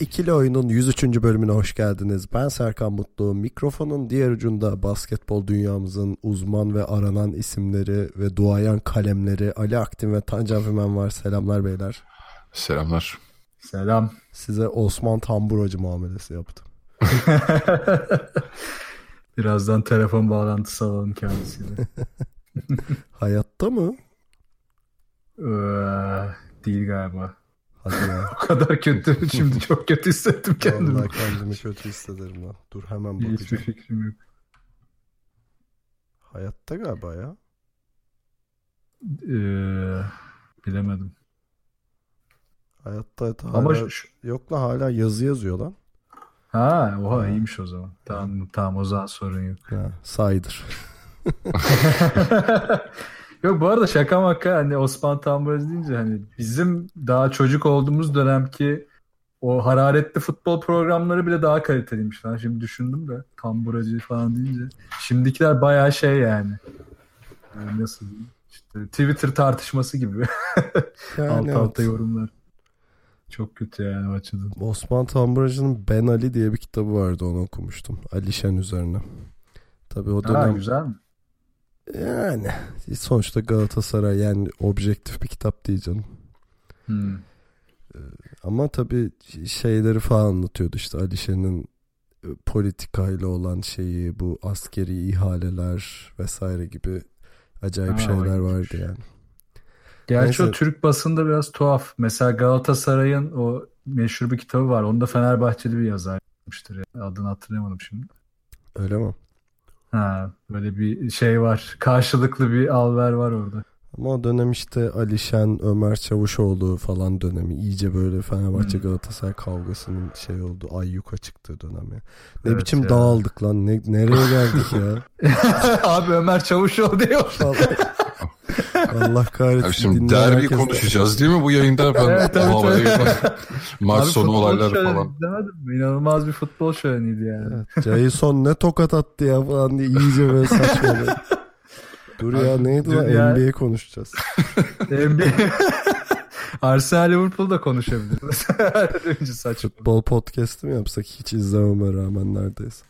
İkili Oyun'un 103. bölümüne hoş geldiniz. Ben Serkan Mutlu. Mikrofonun diğer ucunda basketbol dünyamızın uzman ve aranan isimleri ve duayan kalemleri Ali Aktin ve Tancan Fümen var. Selamlar beyler. Selamlar. Selam. Size Osman Tamburacı muamelesi yaptım. Birazdan telefon bağlantısı alalım kendisiyle. Hayatta mı? Ee, değil galiba. Hadi ya. O kadar kötü. Şimdi çok kötü hissettim kendimi. Vallahi kendimi kötü hissederim lan. Dur hemen Hiçbir bakacağım. fikrim yok. Hayatta galiba ya. Ee, bilemedim. Hayatta hala... Ama şu, Yok lan hala yazı yazıyor lan. ha oha iyiymiş o zaman. Tamam tamam o zaman sorun yok. Ha, saydır. Yok bu arada şaka maka hani Osman Tamburacı deyince hani bizim daha çocuk olduğumuz dönemki o hararetli futbol programları bile daha kaliteliymiş lan. Şimdi düşündüm de Tamburacı falan deyince. Şimdikiler bayağı şey yani. Yani nasıl? İşte Twitter tartışması gibi. Yani Alt evet. alta yorumlar. Çok kötü yani o açıdan. Osman Tamburacı'nın Ben Ali diye bir kitabı vardı onu okumuştum. Ali Şen üzerine. Tabii o Ha, dönem güzel mi? Yani sonuçta Galatasaray yani objektif bir kitap değil canım. Hmm. Ama tabii şeyleri falan anlatıyordu işte Ali Şen'in e, politikayla olan şeyi bu askeri ihaleler vesaire gibi acayip Ha, şeyler vardı yani. Gerçi Neyse. o Türk basında biraz tuhaf. Mesela Galatasaray'ın o meşhur bir kitabı var. Onu da Fenerbahçeli bir yazar yapmıştır. ya. Adını hatırlayamadım şimdi. Öyle mi? Ha, böyle bir şey var. Karşılıklı bir alver var orada. Ama o dönem işte Ali Şen, Ömer Çavuşoğlu falan dönemi. iyice böyle Fenerbahçe Hmm. Galatasaray kavgasının şey oldu. Ayyuka çıktığı dönem ya. Ne Evet biçim ya. dağıldık lan. Ne, nereye geldik ya? Abi Ömer Çavuşoğlu diyor. Vallahi- Allah kahretsin. Abi şimdi derbi herkes de- konuşacağız değil mi bu yayında? Ben Evet, evet, evet. Maç Abi sonu futbol olaylar şöleni falan. izlemedin mi? İnanılmaz bir futbol şöleniydi yani. Evet, Jason ne tokat attı ya falan diye iyice böyle saçmalıyor. Dur ya Abi, neydi dur lan ya. NBA konuşacağız. NBA Arsenal Liverpool da konuşabiliriz. Önce saçma. Futbol podcast'ı mı yapsak hiç izlememe rağmen neredeyse.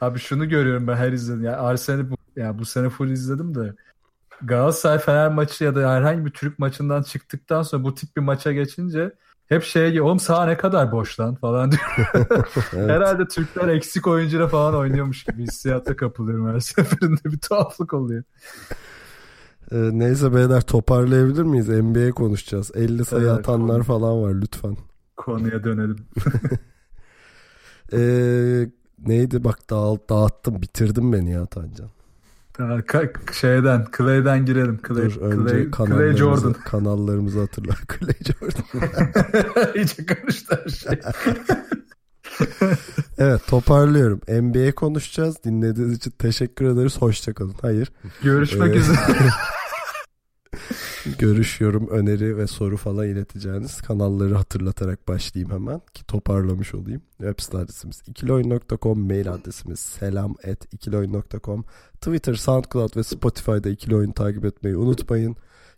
Abi şunu görüyorum ben her izledim. Yani Arsenal'i bu, yani bu sene full izledim de Galatasaray Fener maçı ya da herhangi bir Türk maçından çıktıktan sonra bu tip bir maça geçince hep şey oğlum saha ne kadar boş lan falan diyor. Evet. Herhalde Türkler eksik oyuncuyla falan oynuyormuş gibi hissiyata kapılıyorum her seferinde bir tuhaflık oluyor. Ee, neyse beyler toparlayabilir miyiz? NBA konuşacağız. 50 sayı Evet, atanlar konu- falan var lütfen. Konuya dönelim. Ee, neydi bak dağıl, dağıttım bitirdim beni ya Tancan. Şeyden Clay'den girelim. Clay, Dur önce Clay, Clay kanallarımızı, Jordan. kanallarımızı hatırla. Clay Jordan. İyice karıştı her şey. evet toparlıyorum. NBA konuşacağız. Dinlediğiniz için teşekkür ederiz. Hoşçakalın. Hayır. Görüşmek Ee, üzere. Görüş, yorum, öneri ve soru falan ileteceğiniz kanalları hatırlatarak başlayayım hemen ki toparlamış olayım. Web site adresimiz ikiloyun.com, mail adresimiz selam at ikiloyun.com, Twitter, Soundcloud ve Spotify'da ikili oyun takip etmeyi unutmayın.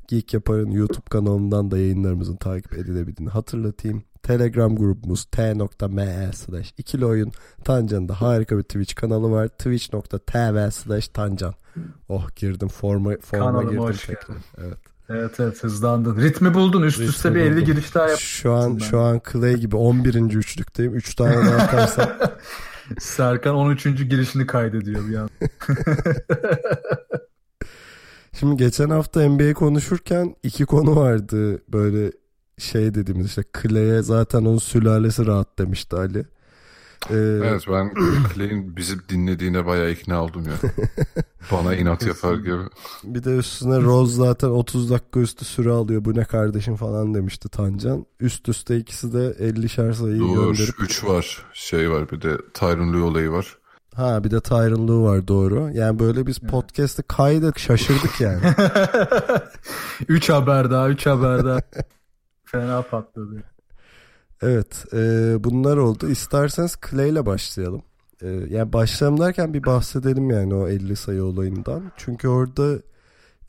Geek Yapar'ın YouTube kanalından da yayınlarımızın takip edilebildiğini hatırlatayım. Telegram grubumuz t.me slash ikili oyun. Harika bir Twitch kanalı var. twitch.tv slash tancan. Oh girdim forma, forma Kanalıma girdim tekrar. Evet. Evet evet hızlandın. Ritmi buldun. Üst Ritmi üste bir 50 buldum. giriş daha yap. Şu an ben. şu an Clay gibi 11. üçlükteyim. 3 tane daha atarsam Serkan 13. girişini kaydediyor bir an. Şimdi geçen hafta NBA konuşurken iki konu vardı böyle şey dediğimiz işte Clay'e zaten onun sülalesi rahat demişti Ali. Ee, Evet ben Clay'in bizi dinlediğine bayağı ikna oldum ya. Bana inat yapar gibi. Bir de üstüne Rose zaten 30 dakika üstü süre alıyor. Bu ne kardeşim falan demişti Tancan. Üst üste ikisi de 50'şer sayıyı Dur gönderip. 3 var. Şey var bir de Tyron Lue olayı var. Ha bir de Tyron Lue var doğru. Yani böyle biz podcast'ı kaydet şaşırdık yani. 3 haber daha 3 haber daha. Fena patladı. Evet e, bunlar oldu. İsterseniz Clay ile başlayalım. E, yani başlayalım derken bir bahsedelim yani o 50 sayı olayından. Çünkü orada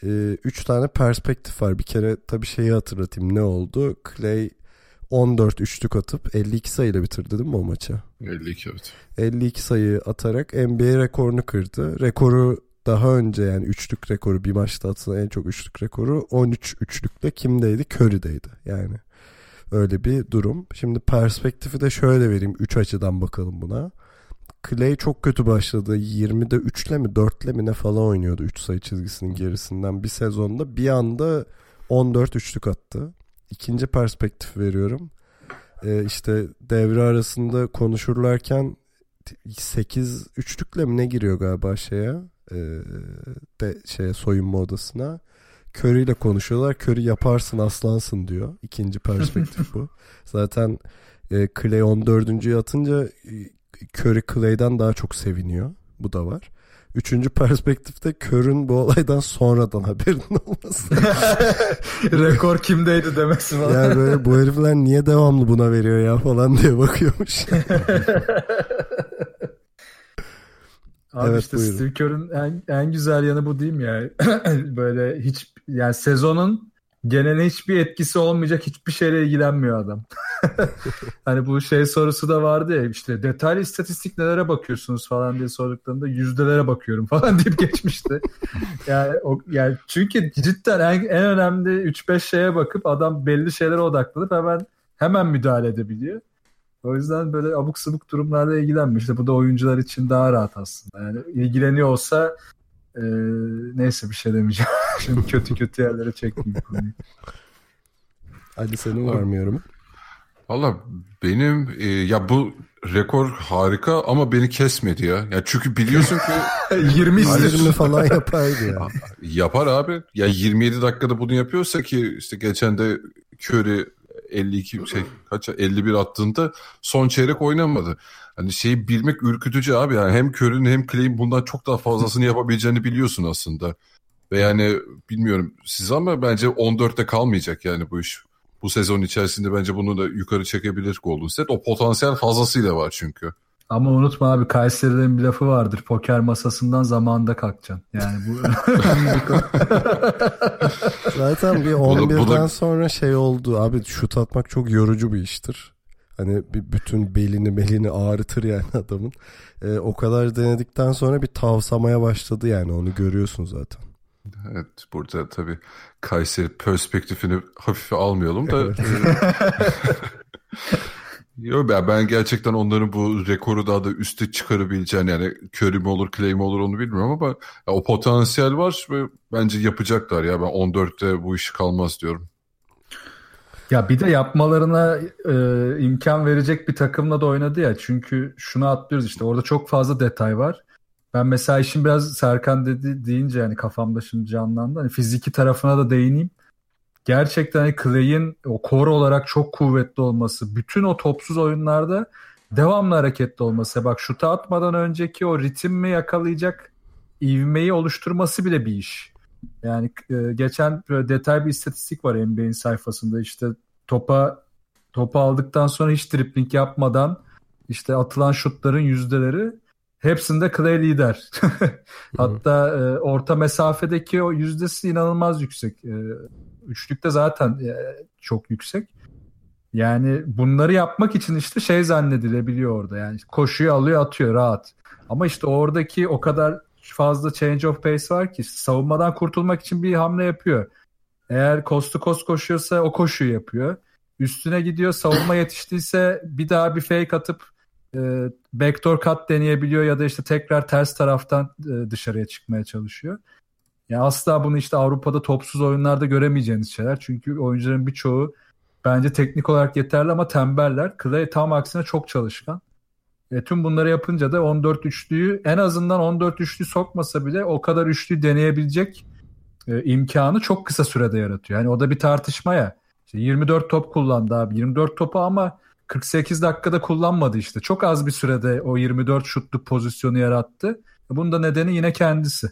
3 tane perspektif var. Bir kere tabii şeyi hatırlatayım ne oldu? Clay 14 üçlük atıp 52 sayıyla bitirdi değil mi o maçı? 52 evet. 52 sayı atarak NBA rekorunu kırdı. Rekoru daha önce yani üçlük rekoru bir maçta atılan en çok üçlük rekoru 13 üçlükle kimdeydi? Curry'deydi yani. Öyle bir durum. Şimdi perspektifi de şöyle vereyim. 3 açıdan bakalım buna. Clay çok kötü başladı. 20'de 3'le mi 4'le mi ne falan oynuyordu 3 sayı çizgisinin gerisinden bir sezonda. Bir anda 14 üçlük attı. İkinci perspektif veriyorum. Ee, işte devre arasında konuşurlarken 8 üçlükle mi ne giriyor galiba şeye e, de şeye soyunma odasına. Curry ile konuşuyorlar. Curry yaparsın aslansın diyor. İkinci perspektif bu. Zaten e, Clay 14. atınca e, Curry Clay'den daha çok seviniyor. Bu da var. Üçüncü perspektifte Kör'ün bu olaydan sonradan haberin olması. Rekor kimdeydi demesi falan. yani böyle bu herifler niye devamlı buna veriyor ya falan diye bakıyormuş. Abi Evet, işte buyurun. Steve Kerr'ın en, en güzel yanı bu değil mi ya? Böyle hiç yani sezonun genele hiçbir etkisi olmayacak hiçbir şeyle ilgilenmiyor adam. hani bu şey sorusu da vardı ya işte detaylı istatistik nelere bakıyorsunuz falan diye sorduklarında yüzdelere bakıyorum falan deyip geçmişti. yani, o, yani çünkü cidden en, en önemli 3-5 şeye bakıp adam belli şeylere odaklanıp hemen hemen müdahale edebiliyor. O yüzden böyle abuk sabuk durumlarla ilgilenmiş. İşte bu da oyuncular için daha rahat aslında. Yani ilgileniyor olsa e, neyse bir şey demeyeceğim. Şimdi kötü kötü yerlere çekmeyeyim konuyu. Ali senin var mı yorumun? Valla benim e, ya bu rekor harika ama beni kesmedi ya. Ya çünkü biliyorsun ki 20 izledim. 20 falan yapardı ya. yapar abi. Ya 27 dakikada bunu yapıyorsa ki işte geçen de Curry 52 şey kaç 51 attığında son çeyrek oynamadı. Hani şeyi bilmek ürkütücü abi yani hem Curry'nin hem Clay'in bundan çok daha fazlasını yapabileceğini biliyorsun aslında. Ve yani bilmiyorum siz ama bence 14'te kalmayacak yani bu iş. Bu sezon içerisinde bence bunu da yukarı çekebilir Golden State. O potansiyel fazlasıyla var çünkü. Ama unutma abi Kayseri'nin bir lafı vardır. Poker masasından zamanında kalkacaksın. Yani bu Zaten bir Bu da- bu 11'den da- sonra şey oldu. Abi şut atmak çok yorucu bir iştir. Hani bir bütün belini belini ağrıtır yani adamın. Ee, o kadar denedikten sonra bir tavsamaya başladı yani onu görüyorsun zaten. Evet burada tabii Kayseri perspektifini hafife almayalım da. Yok ben, ben gerçekten onların bu rekoru daha da üste çıkarabileceğini yani Curry mi olur Clay mi olur onu bilmiyorum ama ya o potansiyel var ve bence yapacaklar ya ben 14'te bu iş kalmaz diyorum. Ya bir de yapmalarına e, imkan verecek bir takımla da oynadı ya. Çünkü şunu atlıyoruz işte orada çok fazla detay var. Ben mesela işin biraz Serkan dedi deyince yani kafamda şimdi canlandı. Hani fiziki tarafına da değineyim. Gerçekten hani Clay'in o core olarak çok kuvvetli olması, bütün o topsuz oyunlarda devamlı hareketli olması. Bak şuta atmadan önceki o ritmi yakalayacak ivmeyi oluşturması bile bir iş. Yani e, geçen böyle detay bir istatistik var NBA'in sayfasında işte topa topu aldıktan sonra hiç dribbling yapmadan işte atılan şutların yüzdeleri hepsinde Clay lider. Hatta e, orta mesafedeki o yüzdesi inanılmaz yüksek. E, üçlükte zaten e, çok yüksek. Yani bunları yapmak için işte şey zannedilebiliyor orada. Yani koşuyu alıyor atıyor rahat. Ama işte oradaki o kadar fazla change of pace var ki savunmadan kurtulmak için bir hamle yapıyor. Eğer coast to coast koşuyorsa o koşuyu yapıyor. Üstüne gidiyor savunma yetiştiyse bir daha bir fake atıp e, backdoor cut deneyebiliyor ya da işte tekrar ters taraftan e, dışarıya çıkmaya çalışıyor. Yani asla bunu işte Avrupa'da topsuz oyunlarda göremeyeceğiniz şeyler. Çünkü oyuncuların birçoğu bence teknik olarak yeterli ama tembeller. Clay tam aksine çok çalışkan. E, tüm bunları yapınca da 14 üçlüyü en azından 14 üçlü sokmasa bile o kadar üçlü deneyebilecek e, imkanı çok kısa sürede yaratıyor. Yani o da bir tartışma ya. İşte 24 top kullandı abi. 24 topu ama 48 dakikada kullanmadı işte. Çok az bir sürede o 24 şutluk pozisyonu yarattı. Bunun da nedeni yine kendisi.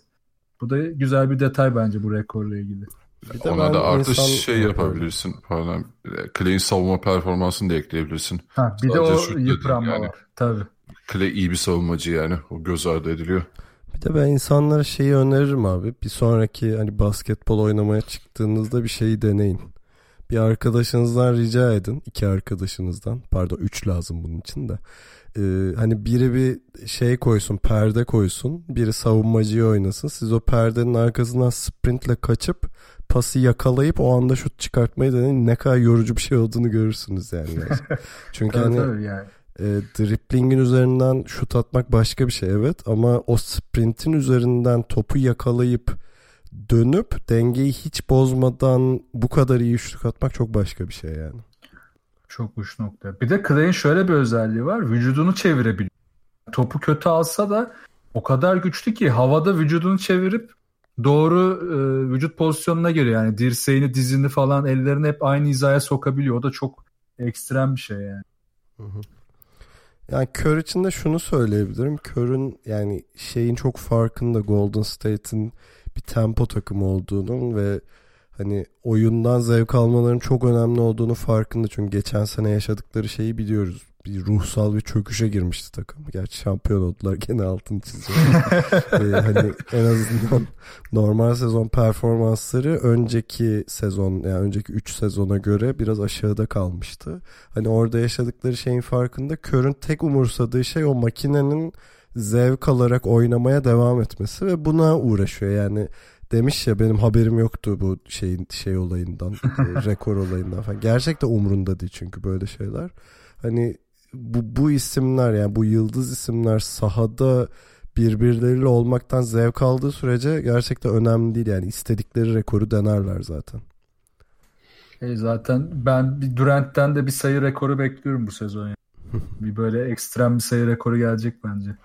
Bu da güzel bir detay bence bu rekorla ilgili. Bir de Ona da artı insan... şey yapabilirsin. Pardon. Clay'in savunma performansını da ekleyebilirsin. Ha, bir Sadece de o yıpranma yani. var. Tabii. Clay iyi bir savunmacı yani. O göz ardı ediliyor. Bir de ben insanlara şeyi öneririm abi. Bir sonraki hani basketbol oynamaya çıktığınızda bir şeyi deneyin. Bir arkadaşınızdan rica edin. iki arkadaşınızdan. Pardon üç lazım bunun için de. Ee, hani biri bir şey koysun, perde koysun. Biri savunmacıyı oynasın. Siz o perdenin arkasından sprintle kaçıp pası yakalayıp o anda şut çıkartmayı deneyin. Ne kadar yorucu bir şey olduğunu görürsünüz yani. Çünkü hani yani. E, driplingin üzerinden şut atmak başka bir şey evet ama o sprintin üzerinden topu yakalayıp dönüp dengeyi hiç bozmadan bu kadar iyi şut atmak çok başka bir şey yani. Çok uç nokta. Bir de Clay'in şöyle bir özelliği var. Vücudunu çevirebiliyor. Topu kötü alsa da o kadar güçlü ki havada vücudunu çevirip doğru e, vücut pozisyonuna göre yani dirseğini, dizini falan ellerini hep aynı hizaya sokabiliyor. O da çok ekstrem bir şey yani. Hı hı. Yani Kör için de şunu söyleyebilirim. Kör'ün yani şeyin çok farkında Golden State'in bir tempo takımı olduğunun ve hani oyundan zevk almaların çok önemli olduğunu farkında. Çünkü geçen sene yaşadıkları şeyi biliyoruz. Bir ruhsal bir çöküşe girmişti takım. Gerçi şampiyon oldular gene altın çiziyorum. ee, hani en azından normal sezon performansları önceki sezon yani önceki 3 sezona göre biraz aşağıda kalmıştı. Hani orada yaşadıkları şeyin farkında. Kör'ün tek umursadığı şey o makinenin zevk alarak oynamaya devam etmesi ve buna uğraşıyor. Yani demiş ya benim haberim yoktu bu şeyin şey olayından, e, rekor olayından falan. Gerçekten umrunda değil çünkü böyle şeyler. Hani bu bu isimler yani bu yıldız isimler sahada birbirleriyle olmaktan zevk aldığı sürece gerçekten önemli değil yani istedikleri rekoru denerler zaten. E zaten ben bir Durant'ten de bir sayı rekoru bekliyorum bu sezon. Yani. bir böyle ekstrem bir sayı rekoru gelecek bence.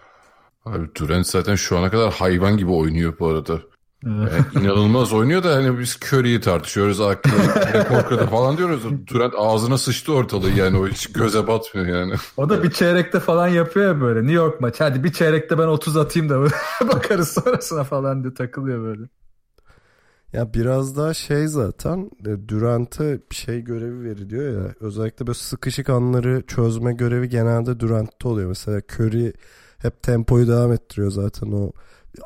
Abi Durant zaten şu ana kadar hayvan gibi oynuyor bu arada. Yani inanılmaz oynuyor da hani biz Curry'i tartışıyoruz. Rekor kırdı falan diyoruz. Durant ağzına sıçtı ortalığı yani o hiç göze batmıyor yani. O da bir çeyrekte falan yapıyor ya böyle New York maç. Hadi bir çeyrekte ben 30 atayım da bakarız sonrasına falan diye takılıyor böyle. Ya biraz daha şey zaten e, Durant'a bir şey görevi veriliyor ya. Özellikle böyle sıkışık anları çözme görevi genelde Durant'ta oluyor. Mesela Curry hep tempoyu devam ettiriyor zaten o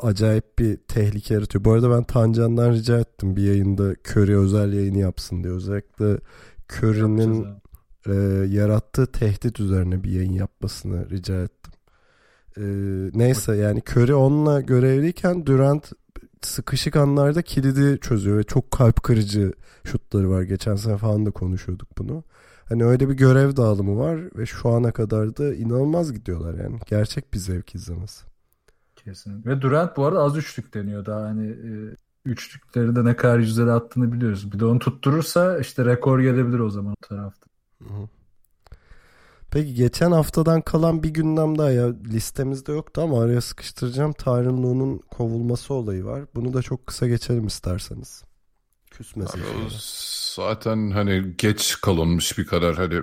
acayip bir tehlike yaratıyor. Bu arada ben Tancan'dan rica ettim bir yayında Curry özel yayını yapsın diye. Özellikle Curry'nin e, yarattığı tehdit üzerine bir yayın yapmasını rica ettim. E, neyse yani Curry onunla görevliyken Durant sıkışık anlarda kilidi çözüyor ve çok kalp kırıcı şutları var. Geçen sene falan da konuşuyorduk bunu. Hani öyle bir görev dağılımı var ve şu ana kadar da inanılmaz gidiyorlar yani. Gerçek bir zevk izlemesi. Kesinlikle. Ve Durant bu arada az üçlük deniyor daha hani e, üçlükleri de ne kadar yüzleri attığını biliyoruz. Bir de onu tutturursa işte rekor gelebilir o zaman o tarafta. Peki geçen haftadan kalan bir gündem daha ya listemizde yoktu ama araya sıkıştıracağım. Tarın Lu'nun kovulması olayı var. Bunu da çok kısa geçelim isterseniz. Küsmesin. Zaten hani geç kalınmış bir karar hani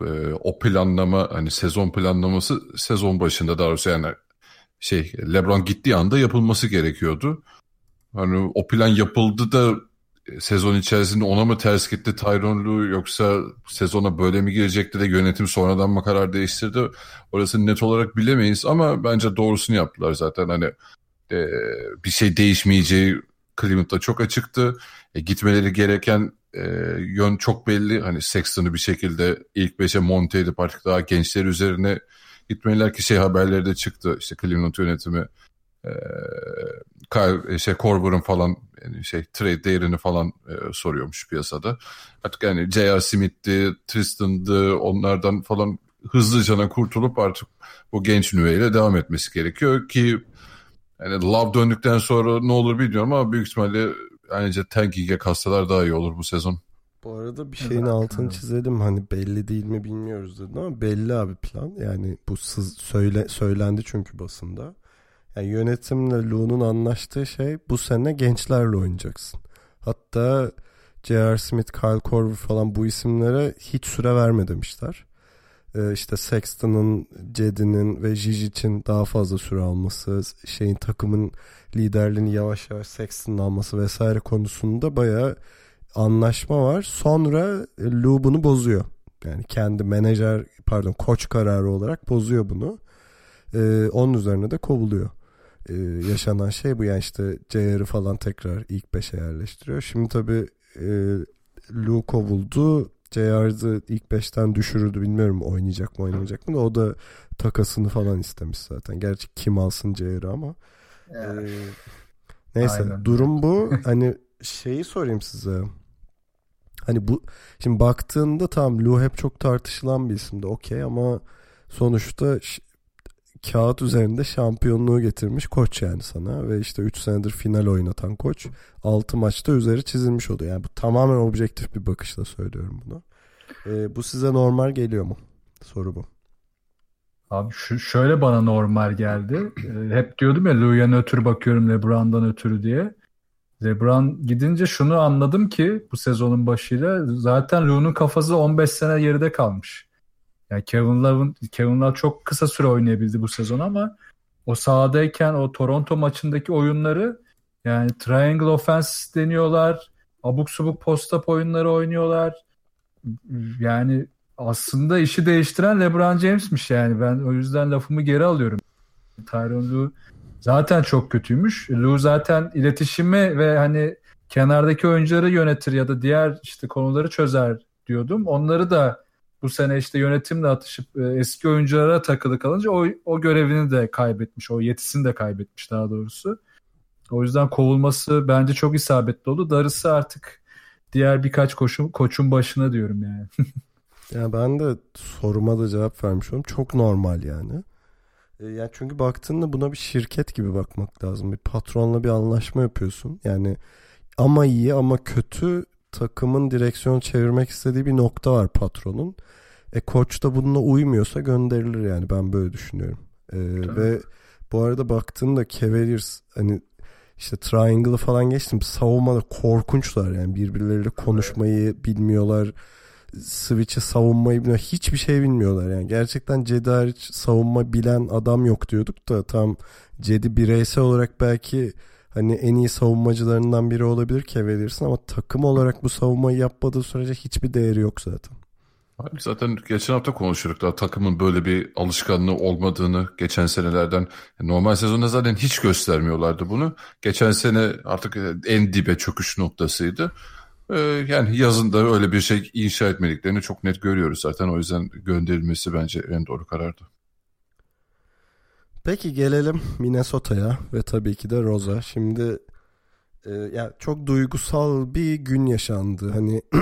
e, o planlama hani sezon planlaması sezon başında daha doğrusu yani şey LeBron gittiği anda yapılması gerekiyordu. Hani o plan yapıldı da e, sezon içerisinde ona mı ters gitti Tyron yoksa sezona böyle mi girecekti de yönetim sonradan mı karar değiştirdi? Orası net olarak bilemeyiz ama bence doğrusunu yaptılar zaten hani e, bir şey değişmeyeceği Cleveland'da çok açıktı. E, gitmeleri gereken e, yön çok belli. Hani Sexton'ı bir şekilde ilk beşe monte edip artık daha gençler üzerine gitmeliler ki şey haberleri de çıktı. İşte Cleveland yönetimi e, Kyle, şey Corber'ın falan yani şey trade değerini falan e, soruyormuş piyasada. Artık yani J.R. Smith'ti, Tristan'dı onlardan falan hızlıca kurtulup artık bu genç nüveyle devam etmesi gerekiyor ki yani Love döndükten sonra ne olur bilmiyorum ama büyük ihtimalle bence tanking'e kassalar daha iyi olur bu sezon. Bu arada bir şeyin altını çizelim hani belli değil mi bilmiyoruz dedin ama belli abi plan. Yani bu sız, söyle söylendi çünkü basında. Yani yönetimle Lou'nun anlaştığı şey bu sene gençlerle oynayacaksın. Hatta J.R. Smith, Kyle Korver falan bu isimlere hiç süre verme demişler. Ee, işte Sexton'ın, Cedi'nin ve Jijic'in daha fazla süre alması, şeyin takımın liderliğini yavaş yavaş Sexton'ın alması vesaire konusunda bayağı anlaşma var. Sonra Lou bunu bozuyor. Yani kendi menajer pardon koç kararı olarak bozuyor bunu. Ee, onun üzerine de kovuluyor. Ee, yaşanan şey bu yani işte JR'ı falan tekrar ilk 5'e yerleştiriyor. Şimdi tabii e, Lou kovuldu. JR'ı ilk 5'ten düşürürdü bilmiyorum oynayacak mı oynamayacak mı da o da takasını falan istemiş zaten. Gerçi kim alsın JR'ı ama. Ee, neyse Aynen. durum bu. hani şeyi sorayım size. Hani bu şimdi baktığında tam Lou hep çok tartışılan bir isimdi okey ama sonuçta kağıt üzerinde şampiyonluğu getirmiş koç yani sana ve işte 3 senedir final oynatan koç 6 maçta üzeri çizilmiş oluyor. Yani bu tamamen objektif bir bakışla söylüyorum bunu. Ee, bu size normal geliyor mu? Soru bu. Abi şu, şöyle bana normal geldi. Ee, hep diyordum ya Lou'ya ötürü bakıyorum LeBron'dan ötürü diye. LeBron gidince şunu anladım ki bu sezonun başıyla zaten Lou'nun kafası 15 sene geride kalmış. Yani Kevin Love'ın Kevin Love çok kısa süre oynayabildi bu sezon ama o sahadayken o Toronto maçındaki oyunları yani triangle offense deniyorlar. Abuk subuk post-up oyunları oynuyorlar. Yani aslında işi değiştiren LeBron James'miş yani. Ben o yüzden lafımı geri alıyorum. Tyronn Lue zaten çok kötüymüş. Lue zaten iletişimi ve hani kenardaki oyuncuları yönetir ya da diğer işte konuları çözer diyordum. Onları da bu sene işte yönetimle atışıp e, eski oyunculara takılı kalınca o, o görevini de kaybetmiş. O yetisini de kaybetmiş daha doğrusu. O yüzden kovulması bence çok isabetli oldu. Darısı artık diğer birkaç koşun, koçun başına diyorum yani. Ya ben de soruma da cevap vermiş oldum. Çok normal yani. E, yani çünkü baktığında buna bir şirket gibi bakmak lazım. Bir patronla bir anlaşma yapıyorsun. Yani ama iyi ama kötü takımın direksiyon çevirmek istediği bir nokta var patronun. E koç da bununla uymuyorsa gönderilir yani ben böyle düşünüyorum. E, ve bu arada baktığında Cavaliers hani işte Triangle'ı falan geçtim. Savunmada korkunçlar yani birbirleriyle konuşmayı bilmiyorlar switch'e savunmayı bilmiyor. Hiçbir şey bilmiyorlar yani. Gerçekten Cedi hariç savunma bilen adam yok diyorduk da tam Cedi bireysel olarak belki hani en iyi savunmacılarından biri olabilir Cavaliers'ın ama takım olarak bu savunmayı yapmadığı sürece hiçbir değeri yok zaten. Abi zaten geçen hafta konuşuyorduk daha takımın böyle bir alışkanlığı olmadığını geçen senelerden normal sezonda zaten hiç göstermiyorlardı bunu. Geçen sene artık en dibe çöküş noktasıydı. Ee, yani yazında öyle bir şey inşa etmediklerini çok net görüyoruz zaten. O yüzden gönderilmesi bence en doğru karardı. Peki gelelim Minnesota'ya ve tabii ki de Rosa. Şimdi e, yani çok duygusal bir gün yaşandı. Hani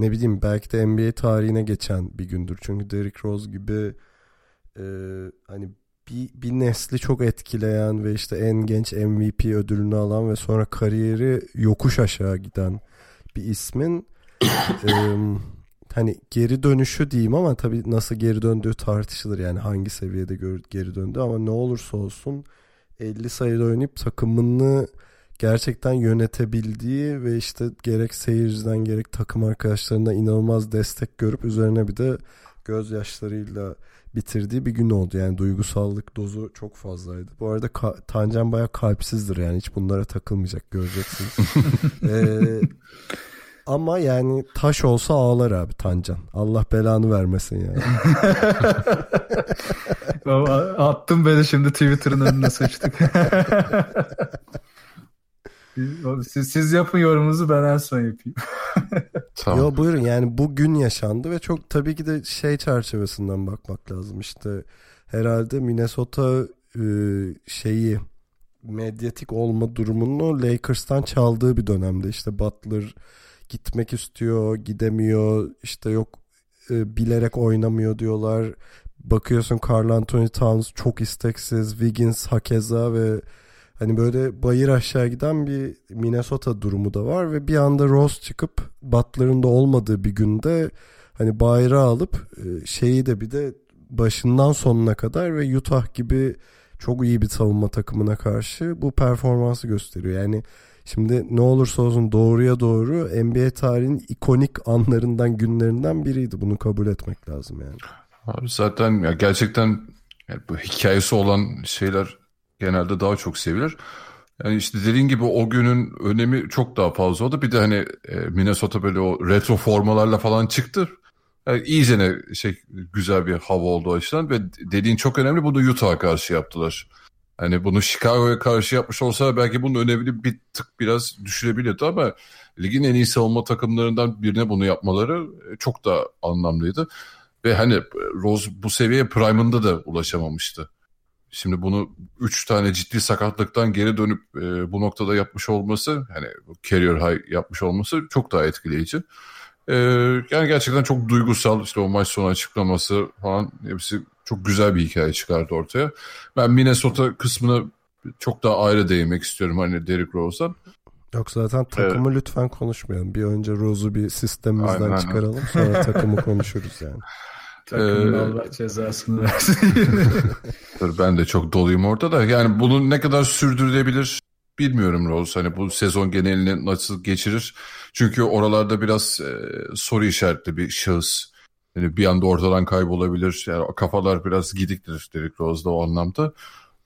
ne bileyim belki de NBA tarihine geçen bir gündür. Çünkü Derrick Rose gibi e, hani bir, bir nesli çok etkileyen ve işte en genç MVP ödülünü alan ve sonra kariyeri yokuş aşağı giden bir ismin e, hani geri dönüşü diyeyim ama tabii nasıl geri döndüğü tartışılır. Yani hangi seviyede geri döndü ama ne olursa olsun 50 sayıda oynayıp takımını gerçekten yönetebildiği ve işte gerek seyirciden gerek takım arkadaşlarından inanılmaz destek görüp üzerine bir de gözyaşlarıyla bitirdiği bir gün oldu. Yani duygusallık dozu çok fazlaydı. Bu arada ka- Tancan baya kalpsizdir yani hiç bunlara takılmayacak göreceksiniz. ee, ama yani taş olsa ağlar abi Tancan. Allah belanı vermesin yani. Attım beni şimdi Twitter'ın önüne sıçtık. siz, siz yapın yorumunuzu ben en son yapayım. tamam. Yo buyurun yani bu gün yaşandı ve çok tabii ki de şey çerçevesinden bakmak lazım. İşte herhalde Minnesota e, şeyi medyatik olma durumunu Lakers'tan çaldığı bir dönemde. İşte Butler gitmek istiyor, gidemiyor. İşte yok e, bilerek oynamıyor diyorlar. Bakıyorsun Carl Anthony Towns çok isteksiz, Wiggins hakeza ve Hani böyle bayır aşağı giden bir Minnesota durumu da var ve bir anda Rose çıkıp Butler'ın da olmadığı bir günde hani bayrağı alıp e, şeyi de bir de başından sonuna kadar ve Utah gibi çok iyi bir savunma takımına karşı bu performansı gösteriyor. Yani şimdi ne olursa olsun doğruya doğru NBA tarihinin ikonik anlarından günlerinden biriydi. Bunu kabul etmek lazım yani. Abi zaten ya gerçekten yani bu hikayesi olan şeyler genelde daha çok sevilir. Yani işte dediğin gibi o günün önemi çok daha fazla oldu. Bir de hani e, Minnesota böyle o retro formalarla falan çıktı. Yani iyicene şey güzel bir hava oldu o açıdan ve dediğin çok önemli bunu Utah'a karşı yaptılar. Hani bunu Chicago'ya karşı yapmış olsa belki bunun önemli bir tık biraz düşürebilirdi ama ligin en iyi savunma takımlarından birine bunu yapmaları e, çok da anlamlıydı. Ve hani Rose bu seviyeye prime'ında da ulaşamamıştı. Şimdi bunu 3 tane ciddi sakatlıktan geri dönüp e, bu noktada yapmış olması hani career high yapmış olması çok daha etkileyici. E, yani gerçekten çok duygusal işte o maç sonu açıklaması falan hepsi çok güzel bir hikaye çıkardı ortaya. Ben Minnesota kısmına çok daha ayrı değinmek istiyorum hani Derrick Rose'dan. Yok zaten takımı evet. lütfen konuşmayalım. Bir önce Rose'u bir sistemimizden aynen, çıkaralım aynen. sonra takımı konuşuruz yani. Takımın ee, Allah cezasını versin. ben de çok doluyum orada da. Yani bunu ne kadar sürdürülebilir bilmiyorum Rose. Hani bu sezon genelini nasıl geçirir? Çünkü oralarda biraz e, soru işaretli bir şahıs. Yani bir anda ortadan kaybolabilir. Yani kafalar biraz gidiktir Derrick Rose'da o anlamda.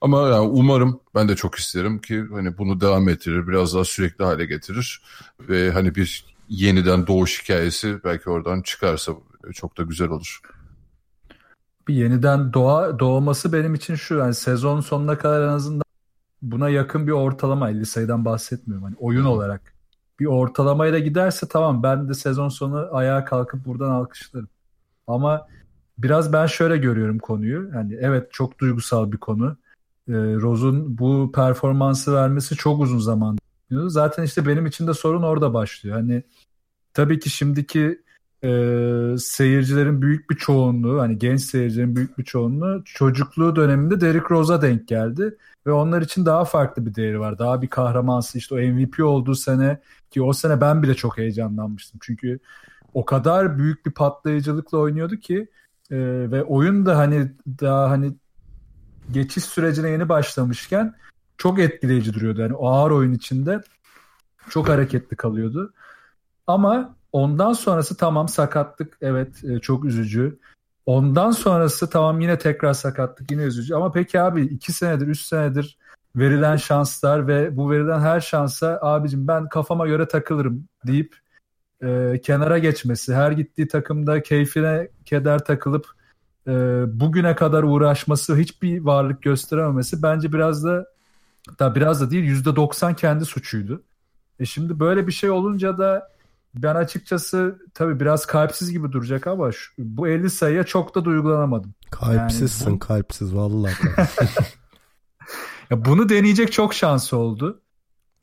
Ama yani umarım ben de çok isterim ki hani bunu devam ettirir, biraz daha sürekli hale getirir ve hani bir yeniden doğuş hikayesi belki oradan çıkarsa çok da güzel olur bir yeniden doğa doğması benim için şu yani sezon sonuna kadar en azından buna yakın bir ortalama 50 sayıdan bahsetmiyorum. Hani oyun olarak bir ortalamayla giderse tamam ben de sezon sonu ayağa kalkıp buradan alkışlarım. Ama biraz ben şöyle görüyorum konuyu. Yani evet çok duygusal bir konu. Ee, Rose'un bu performansı vermesi çok uzun zaman. Zaten işte benim için de sorun orada başlıyor. Hani tabii ki şimdiki e, seyircilerin büyük bir çoğunluğu hani genç seyircilerin büyük bir çoğunluğu çocukluğu döneminde Derrick Rose'a denk geldi ve onlar için daha farklı bir değeri var. Daha bir kahramansı işte o MVP olduğu sene ki o sene ben bile çok heyecanlanmıştım. Çünkü o kadar büyük bir patlayıcılıkla oynuyordu ki e, ve oyun da hani daha hani geçiş sürecine yeni başlamışken çok etkileyici duruyordu. Yani o ağır oyun içinde çok hareketli kalıyordu. Ama Ondan sonrası tamam sakatlık evet e, çok üzücü. Ondan sonrası tamam yine tekrar sakatlık yine üzücü. Ama peki abi iki senedir üç senedir verilen şanslar ve bu verilen her şansa abicim ben kafama göre takılırım deyip e, kenara geçmesi, her gittiği takımda keyfine keder takılıp e, bugüne kadar uğraşması, hiçbir varlık gösterememesi bence biraz da da biraz da değil yüzde doksan kendi suçuydu. E şimdi böyle bir şey olunca da ben açıkçası tabii biraz kalpsiz gibi duracak ama şu, bu 50 sayıya çok da duygulanamadım. Kalpsizsin yani bu... kalpsiz vallahi. ya bunu deneyecek çok şansı oldu.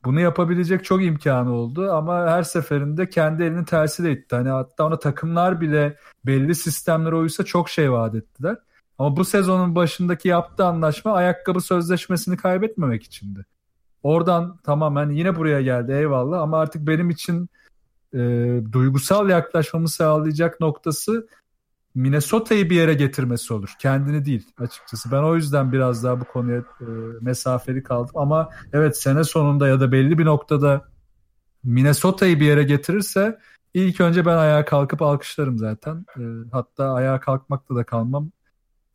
Bunu yapabilecek çok imkanı oldu ama her seferinde kendi elinin tersi de itti. Hani hatta ona takımlar bile belli sistemlere uysa çok şey vaat ettiler. Ama bu sezonun başındaki yaptığı anlaşma ayakkabı sözleşmesini kaybetmemek içindi. Oradan tamamen yine buraya geldi eyvallah ama artık benim için e, duygusal yaklaşmamı sağlayacak noktası Minnesota'yı bir yere getirmesi olur. Kendini değil açıkçası. Ben o yüzden biraz daha bu konuya e, mesafeli kaldım. Ama evet sene sonunda ya da belli bir noktada Minnesota'yı bir yere getirirse ilk önce ben ayağa kalkıp alkışlarım zaten. E, hatta ayağa kalkmakta da kalmam.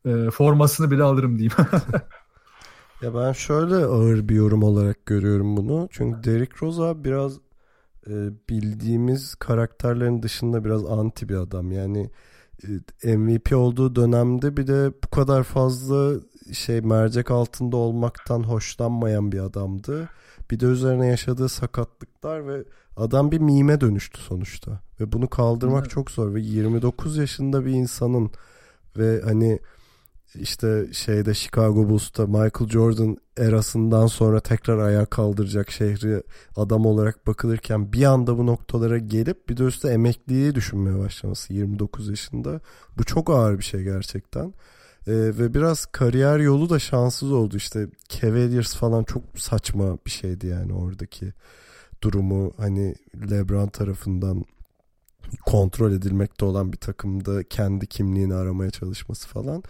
E, formasını bile alırım diyeyim. ya ben şöyle ağır bir yorum olarak görüyorum bunu. Çünkü Derrick Rose biraz e, bildiğimiz karakterlerin dışında biraz anti bir adam. Yani e, MVP olduğu dönemde bir de bu kadar fazla şey mercek altında olmaktan hoşlanmayan bir adamdı. Bir de üzerine yaşadığı sakatlıklar ve adam bir mime dönüştü sonuçta. Ve bunu kaldırmak evet. çok zor ve 29 yaşında bir insanın ve hani işte şeyde Chicago Bulls'ta Michael Jordan erasından sonra tekrar ayağa kaldıracak şehri adam olarak bakılırken bir anda bu noktalara gelip bir de üstte emekliliği düşünmeye başlaması 29 yaşında. Bu çok ağır bir şey gerçekten. Ee, ve biraz kariyer yolu da şanssız oldu işte Cavaliers falan çok saçma bir şeydi yani oradaki durumu hani LeBron tarafından kontrol edilmekte olan bir takımda kendi kimliğini aramaya çalışması falan.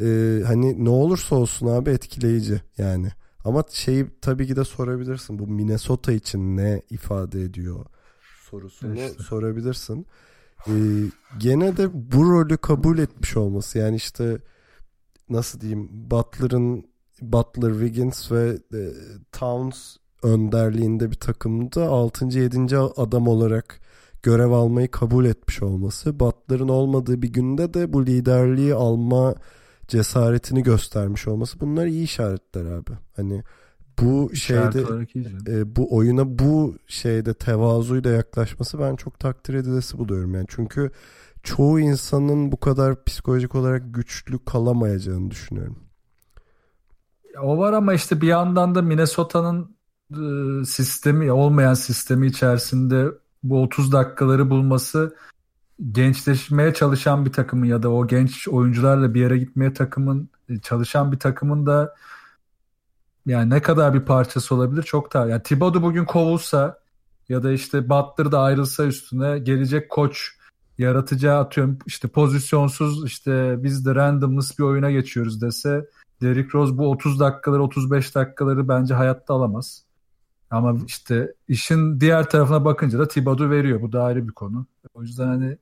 Ee, hani ne olursa olsun abi etkileyici yani. Ama şeyi tabii ki de sorabilirsin. Bu Minnesota için ne ifade ediyor sorusunu işte. sorabilirsin. Ee, gene de bu rolü kabul etmiş olması yani işte nasıl diyeyim Butler'ın Butler, Wiggins ve e, Towns önderliğinde bir takımda 6. 7. adam olarak görev almayı kabul etmiş olması. Butler'ın olmadığı bir günde de bu liderliği alma cesaretini göstermiş olması bunlar iyi işaretler abi. Hani bu şeyde e, bu oyuna bu şeyde tevazuyla yaklaşması ben çok takdir edilesi buluyorum yani. Çünkü çoğu insanın bu kadar psikolojik olarak güçlü kalamayacağını düşünüyorum. O var ama işte bir yandan da Minnesota'nın e, sistemi olmayan sistemi içerisinde bu 30 dakikaları bulması gençleşmeye çalışan bir takımın ya da o genç oyuncularla bir yere gitmeye takımın e, çalışan bir takımın da yani ne kadar bir parçası olabilir çok daha. Yani Thibodeau bugün kovulsa ya da işte Butler da ayrılsa üstüne gelecek koç yaratacağı atıyorum işte pozisyonsuz işte biz de randomless bir oyuna geçiyoruz dese Derrick Rose bu 30 dakikaları 35 dakikaları bence hayatta alamaz. Ama işte işin diğer tarafına bakınca da Thibodeau veriyor. Bu da ayrı bir konu. O yüzden hani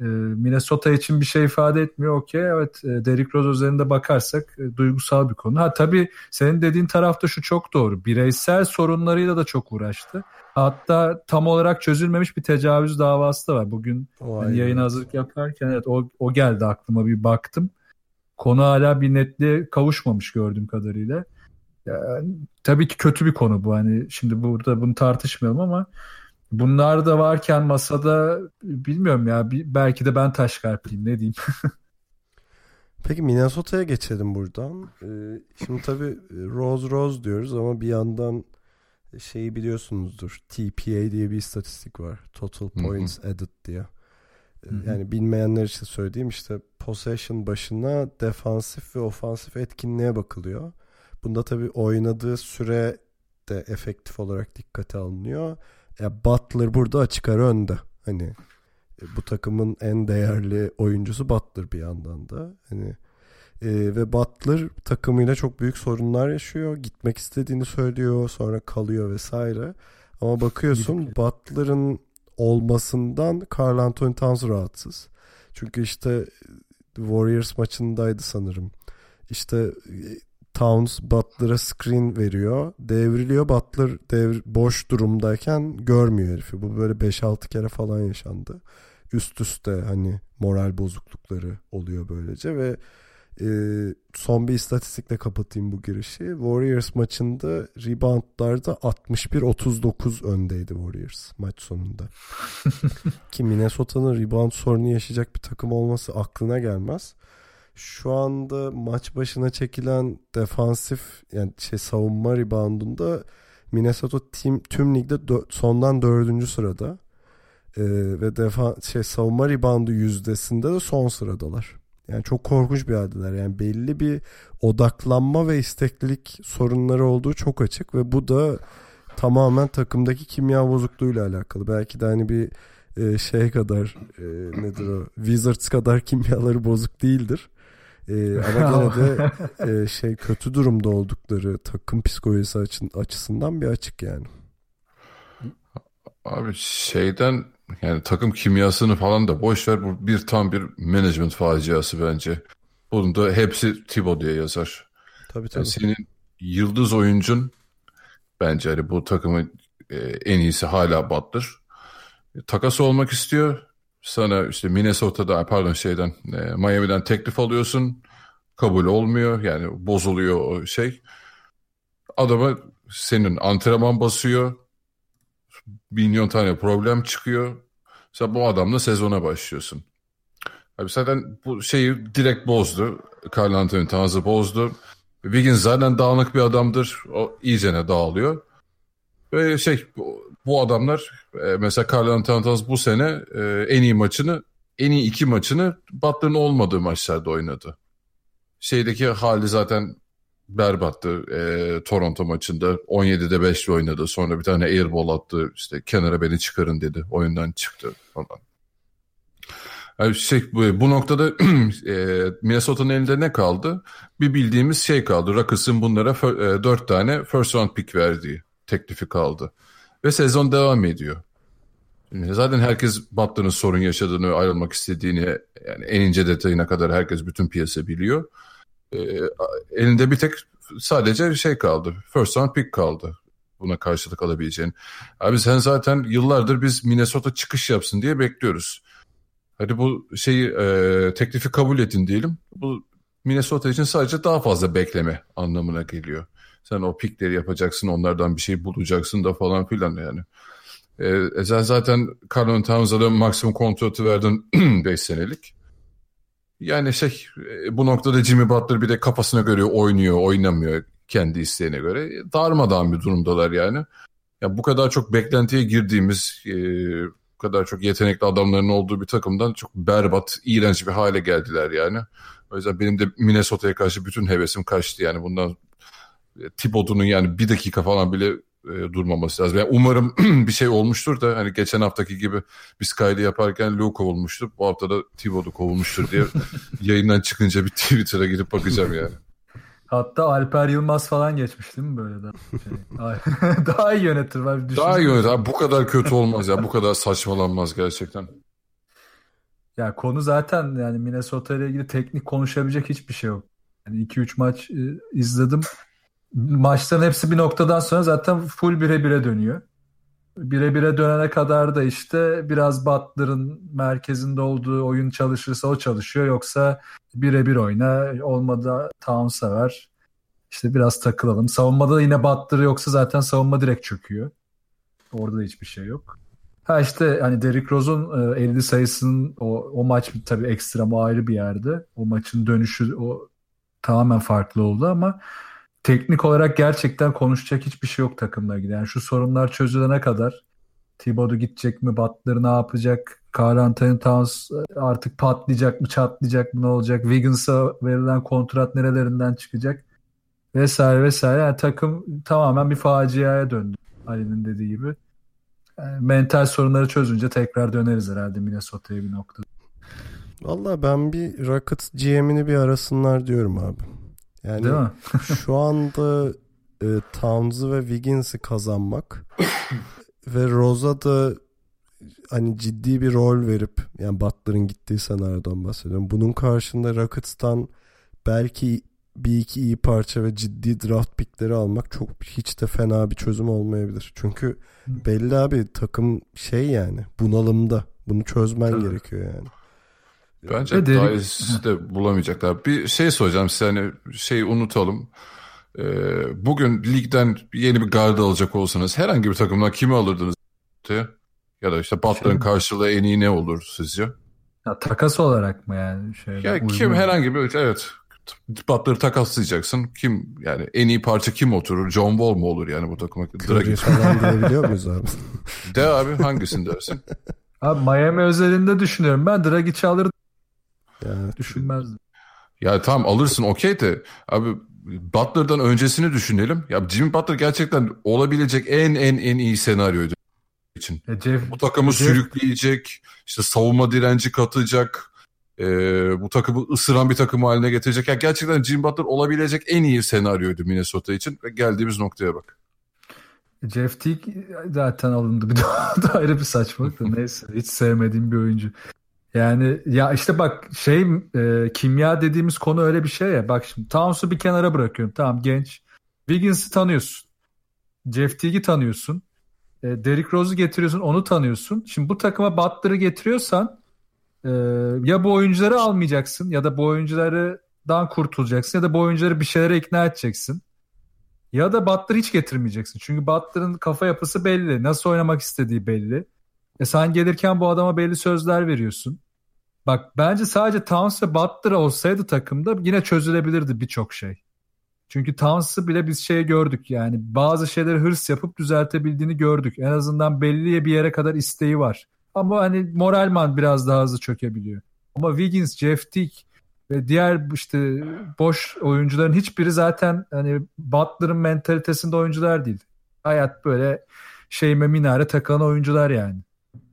e, Minnesota için bir şey ifade etmiyor. Okey evet e, Derrick Rose üzerinde bakarsak e, duygusal bir konu. Ha tabii senin dediğin tarafta şu çok doğru. Bireysel sorunlarıyla da çok uğraştı. Hatta tam olarak çözülmemiş bir tecavüz davası da var. Bugün yani yayın hazırlık yaparken evet o, o geldi aklıma bir baktım. Konu hala bir netliğe kavuşmamış gördüğüm kadarıyla. Yani, tabii ki kötü bir konu bu. Hani şimdi burada bunu tartışmayalım ama bunlar da varken masada bilmiyorum ya belki de ben taş kalpliyim ne diyeyim. Peki Minnesota'ya geçelim buradan. Ee, şimdi tabii Rose Rose diyoruz ama bir yandan şeyi biliyorsunuzdur. TPA diye bir istatistik var. Total Points Added diye. Hı-hı. Yani bilmeyenler için söyleyeyim işte possession başına defansif ve ofansif etkinliğe bakılıyor. Bunda tabii oynadığı süre de efektif olarak dikkate alınıyor. Ya Butler burada açık ara önde. Hani e, bu takımın en değerli oyuncusu Butler bir yandan da. Hani e, ve Butler takımıyla çok büyük sorunlar yaşıyor. Gitmek istediğini söylüyor, sonra kalıyor vesaire. Ama bakıyorsun Butler'ın olmasından Carl Anthony Towns rahatsız. Çünkü işte Warriors maçındaydı sanırım. İşte e, Towns Butler'a screen veriyor. Devriliyor. Butler devr boş durumdayken görmüyor herifi. Bu böyle 5-6 kere falan yaşandı. Üst üste hani moral bozuklukları oluyor böylece ve e, son bir istatistikle kapatayım bu girişi. Warriors maçında reboundlarda 61-39 öndeydi Warriors maç sonunda. Ki Minnesota'nın rebound sorunu yaşayacak bir takım olması aklına gelmez şu anda maç başına çekilen defansif yani şey savunma reboundunda Minnesota team tüm ligde dö- sondan dördüncü sırada. Ee, ve defa şey savunma reboundu yüzdesinde de son sıradalar. Yani çok korkunç bir haldeler. Yani belli bir odaklanma ve isteklilik sorunları olduğu çok açık ve bu da tamamen takımdaki kimya bozukluğuyla alakalı. Belki de hani bir e, şey kadar e, nedir o Wizards kadar kimyaları bozuk değildir. Ee, ama gene de e, şey kötü durumda oldukları takım psikolojisi açın, açısından bir açık yani. Abi şeyden yani takım kimyasını falan da boş ver bu bir tam bir management faciası bence. Bunun da hepsi Thibaut diye yazar. Tabii tabii. Yani senin yıldız oyuncun bence hani bu takımın e, en iyisi hala Butler. Takas olmak istiyor sana işte Minnesota'da pardon şeyden e, Miami'den teklif alıyorsun. Kabul olmuyor. Yani bozuluyor o şey. Adama senin antrenman basıyor. Milyon tane problem çıkıyor. Sen bu adamla sezona başlıyorsun. Abi zaten bu şeyi direkt bozdu. Carl Anthony Towns'ı bozdu. Wiggins zaten dağınık bir adamdır. O iyicene dağılıyor. Ve şey bu adamlar e, mesela Carl Anthony Towns bu sene e, en iyi maçını en iyi iki maçını Butler'ın olmadığı maçlarda oynadı. şeydeki hali zaten berbattı e, Toronto maçında. 17'de 5'li oynadı. Sonra bir tane airball attı. İşte kenara beni çıkarın dedi. Oyundan çıktı falan. Yani şey, bu, bu noktada e, Minnesota'nın elinde ne kaldı? Bir bildiğimiz şey kaldı. Rockets'ın bunlara e, 4 tane first round pick verdiği teklifi kaldı. Ve sezon devam ediyor. Zaten herkes Butler'ın sorun yaşadığını, ayrılmak istediğini yani en ince detayına kadar herkes bütün piyasa biliyor. E, elinde bir tek sadece şey kaldı. First round pick kaldı. Buna karşılık alabileceğin. Abi sen zaten yıllardır biz Minnesota çıkış yapsın diye bekliyoruz. Hadi bu şeyi e, teklifi kabul edin diyelim. Bu Minnesota için sadece daha fazla bekleme anlamına geliyor. Sen o pikleri yapacaksın, onlardan bir şey bulacaksın da falan filan yani. E, sen zaten Carlon Towns'a maksimum kontratı verdin 5 senelik. Yani şey bu noktada Jimmy Butler bir de kafasına göre oynuyor, oynamıyor kendi isteğine göre. Darmadağın bir durumdalar yani. Ya bu kadar çok beklentiye girdiğimiz, e, bu kadar çok yetenekli adamların olduğu bir takımdan çok berbat, iğrenç bir hale geldiler yani. O yüzden benim de Minnesota'ya karşı bütün hevesim kaçtı yani bundan e, Thibodeau'nun yani bir dakika falan bile e, durmaması lazım. Yani umarım bir şey olmuştur da hani geçen haftaki gibi biz kaydı yaparken Lou kovulmuştu. Bu hafta da Thibodeau kovulmuştur diye yayından çıkınca bir Twitter'a girip bakacağım yani. Hatta Alper Yılmaz falan geçmiş değil mi böyle daha? Şey, daha iyi yönetir. var. Daha iyi yönetir. Abi, bu kadar kötü olmaz ya. Bu kadar saçmalanmaz gerçekten. Ya konu zaten yani Minnesota ile ilgili teknik konuşabilecek hiçbir şey yok. Yani 2-3 maç e, izledim maçların hepsi bir noktadan sonra zaten full bire bire dönüyor. Bire bire dönene kadar da işte biraz Butler'ın merkezinde olduğu oyun çalışırsa o çalışıyor. Yoksa bire bir oyna olmadı Towns'a ver. İşte biraz takılalım. Savunmada da yine Butler yoksa zaten savunma direkt çöküyor. Orada da hiçbir şey yok. Ha işte hani Derrick Rose'un 50 e, sayısının o, o maç tabii ekstrem o ayrı bir yerde. O maçın dönüşü o tamamen farklı oldu ama teknik olarak gerçekten konuşacak hiçbir şey yok takımla ilgili. Yani şu sorunlar çözülene kadar Thibodeau gidecek mi, Butler ne yapacak, Carl Anthony Towns artık patlayacak mı, çatlayacak mı, ne olacak, Wiggins'a verilen kontrat nerelerinden çıkacak vesaire vesaire. Yani takım tamamen bir faciaya döndü Ali'nin dediği gibi. Yani mental sorunları çözünce tekrar döneriz herhalde Minnesota'ya bir noktada. Valla ben bir Rockets GM'ini bir arasınlar diyorum abi. Yani Değil mi? şu anda e, Towns'u ve Wiggins'i kazanmak ve Rose'a da hani ciddi bir rol verip yani Butler'ın gittiği senaryodan bahsediyorum. Bunun karşında Rockets'tan belki bir iki iyi parça ve ciddi draft pickleri almak çok hiç de fena bir çözüm olmayabilir. Çünkü belli abi takım şey yani bunalımda. Bunu çözmen Tabii. gerekiyor yani. Bence Ve daha iyisi de bulamayacaklar. Bir şey soracağım size hani şey unutalım. Ee, bugün ligden yeni bir garda alacak olsanız herhangi bir takımdan kimi alırdınız? Ya da işte Butler'ın şey karşılığı en iyi ne olur sizce? Ya, takas olarak mı yani? Şeyde, ya kim herhangi bir evet Butler'ı takaslayacaksın. Kim yani en iyi parça kim oturur? John Wall mu olur yani bu takıma? Draghi falan diyebiliyor muyuz abi? De abi hangisini dersin? Abi Miami özelinde düşünüyorum. Ben Dragic'i alırdım yani düşünmezdim. Ya tamam alırsın okey de abi Butler'dan öncesini düşünelim. Ya Jimmy Butler gerçekten olabilecek en en en iyi senaryoydu için. E Jeff, bu takımı Jeff... sürükleyecek, işte savunma direnci katacak, e, bu takımı ısıran bir takım haline getirecek. Ya gerçekten Jimmy Butler olabilecek en iyi senaryoydu Minnesota için ve geldiğimiz noktaya bak. Jeff Teague zaten alındı bir daha da ayrı bir saçmalık da neyse hiç sevmediğim bir oyuncu. Yani ya işte bak şey e, kimya dediğimiz konu öyle bir şey ya. Bak şimdi Towns'u bir kenara bırakıyorum. Tamam genç. Wiggins'i tanıyorsun. Jeff Teague'i tanıyorsun. E, Derrick Rose'u getiriyorsun onu tanıyorsun. Şimdi bu takıma Butler'ı getiriyorsan e, ya bu oyuncuları almayacaksın ya da bu oyunculardan kurtulacaksın ya da bu oyuncuları bir şeylere ikna edeceksin. Ya da Butler hiç getirmeyeceksin. Çünkü Butler'ın kafa yapısı belli. Nasıl oynamak istediği belli. E sen gelirken bu adama belli sözler veriyorsun. Bak bence sadece Towns ve Butler olsaydı takımda yine çözülebilirdi birçok şey. Çünkü Towns'ı bile biz şey gördük yani bazı şeyleri hırs yapıp düzeltebildiğini gördük. En azından belli bir yere kadar isteği var. Ama hani moralman biraz daha hızlı çökebiliyor. Ama Wiggins, Jeff Teague ve diğer işte boş oyuncuların hiçbiri zaten hani Butler'ın mentalitesinde oyuncular değil. Hayat böyle şeyime minare takılan oyuncular yani.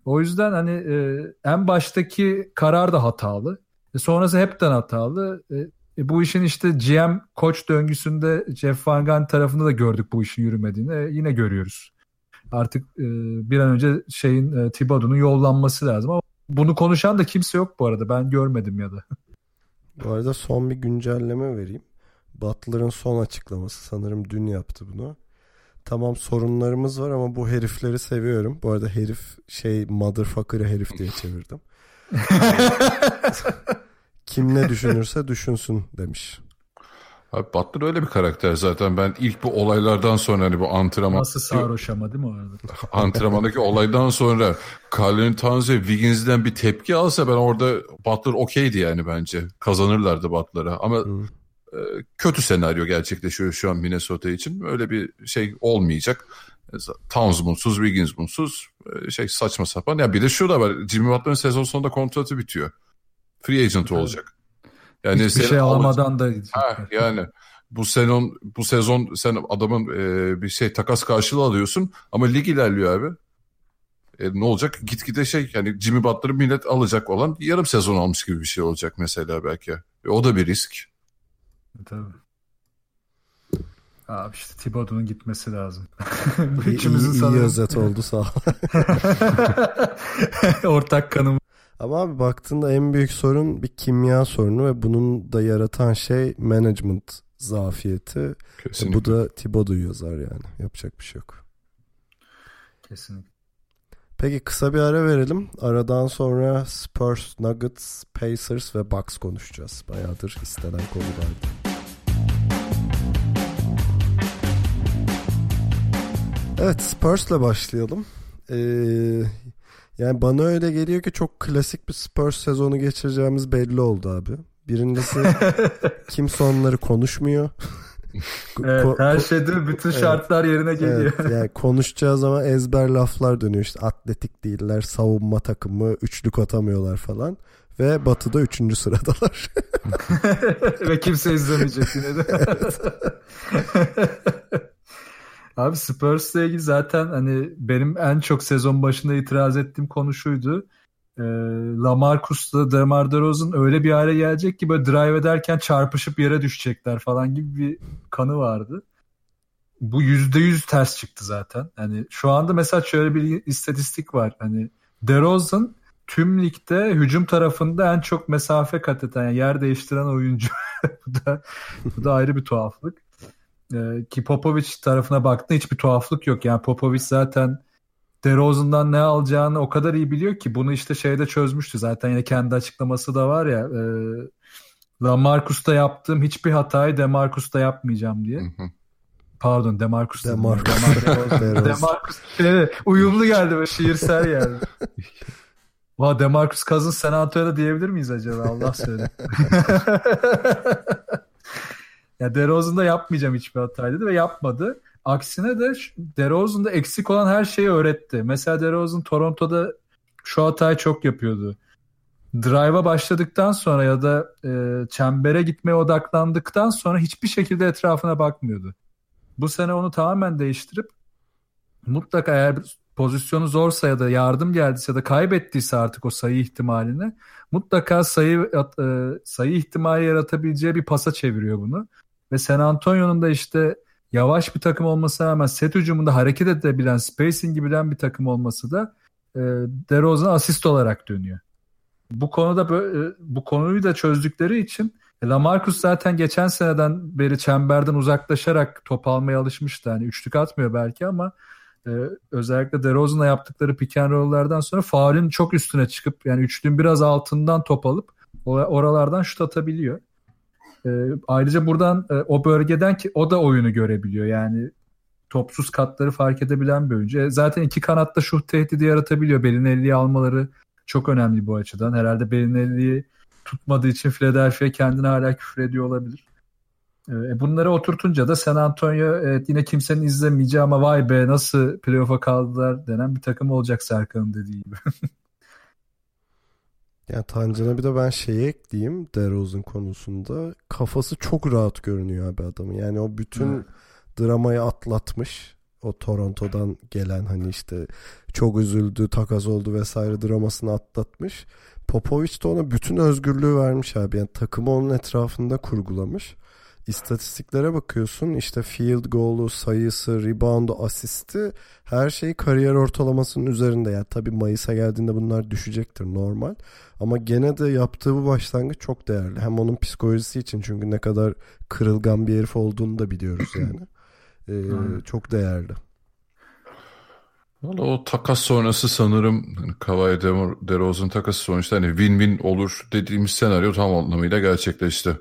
O yüzden hani e, en baştaki karar da hatalı. E, sonrası hepten hatalı. E, e, bu işin işte GM koç döngüsünde Jeff Van Gundy tarafında da gördük bu işin yürümediğini. E, yine görüyoruz. Artık e, bir an önce şeyin e, Thibodeau'nun yollanması lazım ama bunu konuşan da kimse yok bu arada. Ben görmedim ya da. Bu arada son bir güncelleme vereyim. Butler'ın son açıklaması sanırım dün yaptı bunu. Tamam sorunlarımız var ama bu herifleri seviyorum. Bu arada herif şey motherfucker'ı herif diye çevirdim. Kim ne düşünürse düşünsün demiş. Abi Butler öyle bir karakter zaten. Ben ilk bu olaylardan sonra hani bu antrenman... Nasıl sarhoş ama değil mi orada? antrenmandaki olaydan sonra Carlin Towns ve Wiggins'den bir tepki alsa ben orada Butler okeydi yani bence. Kazanırlardı Butler'a. Ama e, kötü senaryo gerçekleşiyor şu an Minnesota için. Öyle bir şey olmayacak. Towns mutsuz, Wiggins mutsuz. E, şey saçma sapan. Ya bir de şu da var. Jimmy Butler'ın sezon sonunda kontratı bitiyor. Free agent olacak. Yani Hiçbir şey alamadan da ha, yani bu sezon bu sezon sen adamın e, bir şey takas karşılığı alıyorsun ama lig ilerliyor abi. E, ne olacak? Gitgide şey yani Jimmy Butler'ı millet alacak olan yarım sezon almış gibi bir şey olacak mesela belki. E, o da bir risk. Tabii. Abi işte Thibodeau'nun gitmesi lazım. Üçümüzün iyi, iyi özet oldu sağ ol. Ortak kanım. Ama abi baktığında en büyük sorun bir kimya sorunu ve bunun da yaratan şey management zafiyeti. Kesinlikle. Bu da Thibodeau yazar yani. Yapacak bir şey yok. Kesinlikle. Peki kısa bir ara verelim. Aradan sonra Spurs, Nuggets, Pacers ve Bucks konuşacağız. Bayağıdır istenen konulardı. Evet Spurs'la başlayalım. Ee, yani bana öyle geliyor ki çok klasik bir Spurs sezonu geçireceğimiz belli oldu abi. Birincisi kimse onları konuşmuyor. evet, her şeyde bütün şartlar evet, yerine geliyor. Evet, yani konuşacağı zaman ezber laflar dönüyor. İşte atletik değiller, savunma takımı, üçlük atamıyorlar falan. Ve Batı'da üçüncü sıradalar. Ve kimse izlemeyecek yine de. Abi Spurs'la ilgili zaten hani benim en çok sezon başında itiraz ettiğim konu şuydu. E, Lamarcus'la DeMar DeRozan öyle bir hale gelecek ki böyle drive ederken çarpışıp yere düşecekler falan gibi bir kanı vardı. Bu yüzde yüz ters çıktı zaten. Hani şu anda mesela şöyle bir istatistik var. Hani DeRozan tüm ligde hücum tarafında en çok mesafe kat eden, yani yer değiştiren oyuncu. bu da bu da ayrı bir tuhaflık. Ee, ki Popovic tarafına baktığında hiçbir tuhaflık yok. Yani Popovic zaten DeRozan'dan ne alacağını o kadar iyi biliyor ki bunu işte şeyde çözmüştü. Zaten yine kendi açıklaması da var ya e, Lamarcus'ta yaptığım hiçbir hatayı Demarcus'ta yapmayacağım diye. Hı hı. Pardon Demarcus. Demarcus. Demarcus. Demarcus. Evet, uyumlu geldi ve şiirsel geldi. Va Demarcus Cousins San Antonio'da diyebilir miyiz acaba? Allah söyle. Ya DeRozan da yapmayacağım hiçbir hata dedi ve yapmadı. Aksine de DeRozan'da eksik olan her şeyi öğretti. Mesela DeRozan Toronto'da şu hatayı çok yapıyordu. Drive'a başladıktan sonra ya da e, çembere gitmeye odaklandıktan sonra hiçbir şekilde etrafına bakmıyordu. Bu sene onu tamamen değiştirip mutlaka eğer pozisyonu zorsa ya da yardım geldiyse ya da kaybettiyse artık o sayı ihtimalini mutlaka sayı e, sayı ihtimali yaratabileceği bir pasa çeviriyor bunu. Ve San Antonio'nun da işte yavaş bir takım olmasına rağmen set hücumunda hareket edebilen, spacing bilen bir takım olması da e, DeRozan asist olarak dönüyor. Bu konuda böyle, bu konuyu da çözdükleri için e, Lamarcus zaten geçen seneden beri çemberden uzaklaşarak top almaya alışmıştı. Yani üçlük atmıyor belki ama e, özellikle DeRozan'la yaptıkları pick and roll'lardan sonra faulün çok üstüne çıkıp yani üçlüğün biraz altından top alıp oralardan şut atabiliyor. E, ayrıca buradan e, o bölgeden ki o da oyunu görebiliyor. Yani topsuz katları fark edebilen bir oyuncu. E, zaten iki kanatta şut tehdidi yaratabiliyor. Belinelli'yi almaları çok önemli bu açıdan. Herhalde Belinelli'yi tutmadığı için Philadelphia kendine hala küfür ediyor olabilir. E, bunları oturtunca da San Antonio evet, yine kimsenin izlemeyeceği ama vay be nasıl playoff'a kaldılar denen bir takım olacak Serkan'ın dediği gibi. Yani Tancan'a bir de ben şeyi ekleyeyim DeRozan konusunda. Kafası çok rahat görünüyor abi adamın. Yani o bütün Evet. dramayı atlatmış. O Toronto'dan gelen hani işte çok üzüldü, takas oldu vesaire dramasını atlatmış. Popovic de ona bütün özgürlüğü vermiş abi. Yani takımı onun etrafında kurgulamış. İstatistiklere bakıyorsun işte field goal'u, sayısı, rebound'u, asisti her şey kariyer ortalamasının üzerinde. Yani tabii Mayıs'a geldiğinde bunlar düşecektir normal. Ama gene de yaptığı bu başlangıç çok değerli. Hem onun psikolojisi için çünkü ne kadar kırılgan bir herif olduğunu da biliyoruz yani. Ee, çok değerli. Valla o takas sonrası sanırım hani Kawhi De- DeRozan takası sonuçta hani win-win olur dediğimiz senaryo tam anlamıyla gerçekleşti.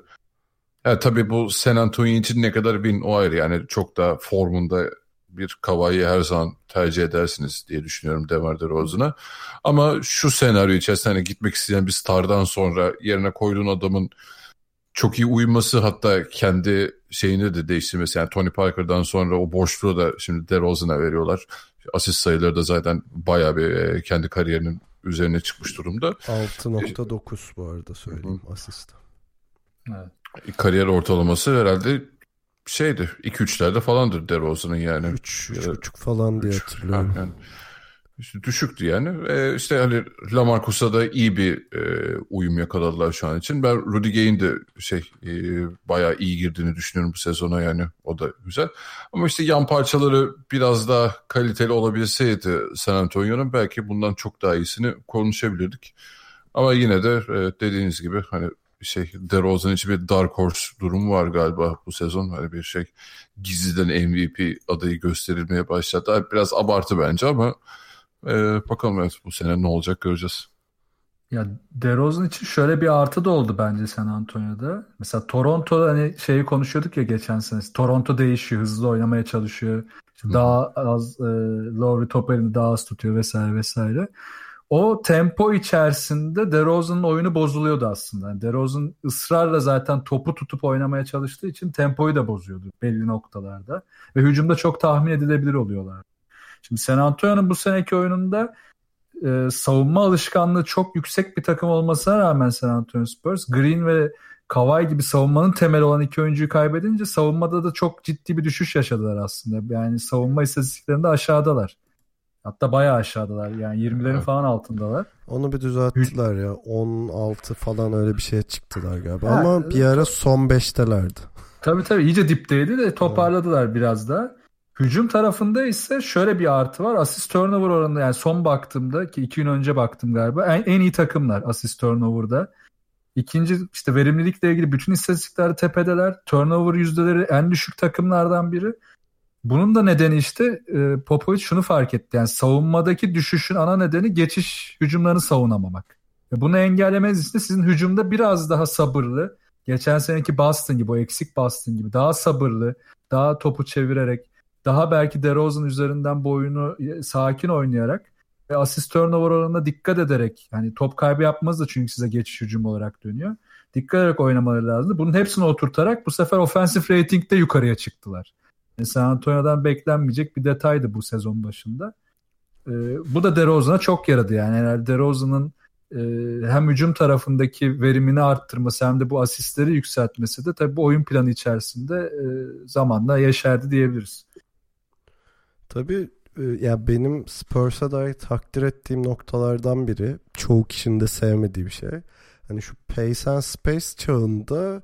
Ya tabii bu San Antonio için ne kadar win o ayrı yani çok daha formunda bir Kawhi'yi her zaman tercih edersiniz diye düşünüyorum DeMar DeRozan'a. Ama şu senaryo içerisinde hani gitmek isteyen bir stardan sonra yerine koyduğun adamın çok iyi uyuması hatta kendi şeyini de değiştirmesi. Yani Tony Parker'dan sonra o boşluğu da şimdi DeRozan'a veriyorlar. Asist sayıları da zaten bayağı bir e, kendi kariyerinin üzerine çıkmış durumda. 6.9 bu arada söyleyeyim asist. Evet. Kariyer ortalaması herhalde şeydi 2-3'lerde falandır DeRozan'ın yani. 3 Ya da 3.5 falan diye Üç. hatırlıyorum. Ha, yani işte düşüktü yani. Ee, işte hani Lamarcus'a da iyi bir e, uyum yakaladılar şu an için. Ben Rudy Gay'in de şey e, bayağı iyi girdiğini düşünüyorum bu sezona yani. O da güzel. Ama işte yan parçaları biraz daha kaliteli olabilseydi San Antonio'nun belki bundan çok daha iyisini konuşabilirdik. Ama yine de e, dediğiniz gibi hani şey DeRozan için bir dark horse durumu var galiba bu sezon. Hani bir şey gizliden MVP adayı gösterilmeye başladı. Biraz abartı bence ama e, bakalım evet bu sene ne olacak göreceğiz. Ya DeRozan için şöyle bir artı da oldu bence San Antonio'da. Mesela Toronto hani şeyi konuşuyorduk ya geçen sene. Toronto değişiyor, hızlı oynamaya çalışıyor. İşte daha az e, Lowry top elini daha az tutuyor vesaire vesaire. O tempo içerisinde DeRozan'ın oyunu bozuluyordu aslında. Yani DeRozan ısrarla zaten topu tutup oynamaya çalıştığı için tempoyu da bozuyordu belli noktalarda. Ve hücumda çok tahmin edilebilir oluyorlar. Şimdi San Antonio'nun bu seneki oyununda e, savunma alışkanlığı çok yüksek bir takım olmasına rağmen San Antonio Spurs Green ve Kawhi gibi savunmanın temeli olan iki oyuncuyu kaybedince savunmada da çok ciddi bir düşüş yaşadılar aslında. Yani savunma istatistiklerinde aşağıdalar. Hatta bayağı aşağıdalar. Yani 20'lerin Evet. falan altındalar. Onu bir düzelttiler ya. 16 falan öyle bir şeye çıktılar galiba. Ha, Ama bir ara son 5'telerdi. Tabii tabii iyice dipteydi de toparladılar biraz da. Hücum tarafında ise şöyle bir artı var. Asist turnover oranında yani son baktığımda ki iki gün önce baktım galiba en, en iyi takımlar asist turnover'da. İkinci işte verimlilikle ilgili bütün istatistiklerde tepedeler. Turnover yüzdeleri en düşük takımlardan biri. Bunun da nedeni işte e, Popovic şunu fark etti. Yani savunmadaki düşüşün ana nedeni geçiş hücumlarını savunamamak. Ve bunu engellemeniz için sizin hücumda biraz daha sabırlı, geçen seneki Boston gibi, o eksik Boston gibi daha sabırlı, daha topu çevirerek, daha belki DeRozan üzerinden bu oyunu e, sakin oynayarak ve asist turnover oranına dikkat ederek yani top kaybı yapmaz da çünkü size geçiş hücum olarak dönüyor. Dikkat ederek oynamaları lazım. Bunun hepsini oturtarak bu sefer offensive rating'de yukarıya çıktılar. Yani San Antonio'dan beklenmeyecek bir detaydı bu sezon başında. Ee, bu da DeRozan'a çok yaradı yani. Herhalde DeRozan'ın e, hem hücum tarafındaki verimini arttırması hem de bu asistleri yükseltmesi de tabii bu oyun planı içerisinde e, zamanla yeşerdi diyebiliriz. Tabii e, ya benim Spurs'a dair takdir ettiğim noktalardan biri çoğu kişinin de sevmediği bir şey. Hani şu pace and space çağında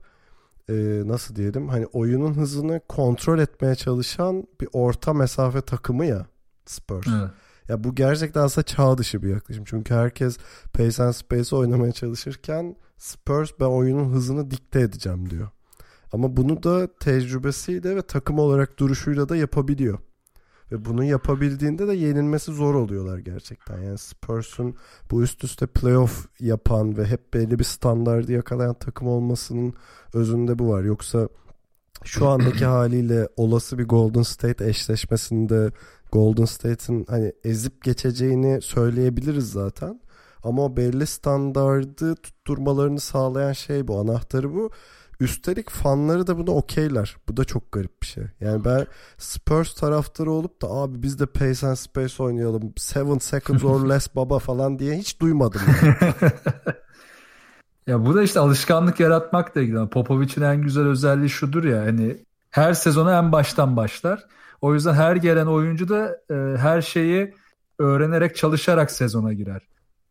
e, nasıl diyelim hani oyunun hızını kontrol etmeye çalışan bir orta mesafe takımı ya Spurs. Evet. Ya bu gerçekten aslında çağ dışı bir yaklaşım. Çünkü herkes pace and space oynamaya çalışırken Spurs ben oyunun hızını dikte edeceğim diyor. Ama bunu da tecrübesiyle ve takım olarak duruşuyla da yapabiliyor. Ve bunu yapabildiğinde de yenilmesi zor oluyorlar gerçekten. Yani Spurs'un bu üst üste playoff yapan ve hep belli bir standardı yakalayan takım olmasının özünde bu var. Yoksa şu andaki haliyle olası bir Golden State eşleşmesinde Golden State'in hani ezip geçeceğini söyleyebiliriz zaten. Ama o belli standardı tutturmalarını sağlayan şey bu. Anahtarı bu. Üstelik fanları da buna okeyler. Bu da çok garip bir şey. Yani ben Spurs taraftarı olup da abi biz de Pace and Space oynayalım. Seven seconds or less baba falan diye hiç duymadım. Yani. ya bu da işte alışkanlık yaratmakla ilgili. Popovic'in en güzel özelliği şudur ya hani her sezona en baştan başlar. O yüzden her gelen oyuncu da e, her şeyi öğrenerek çalışarak sezona girer.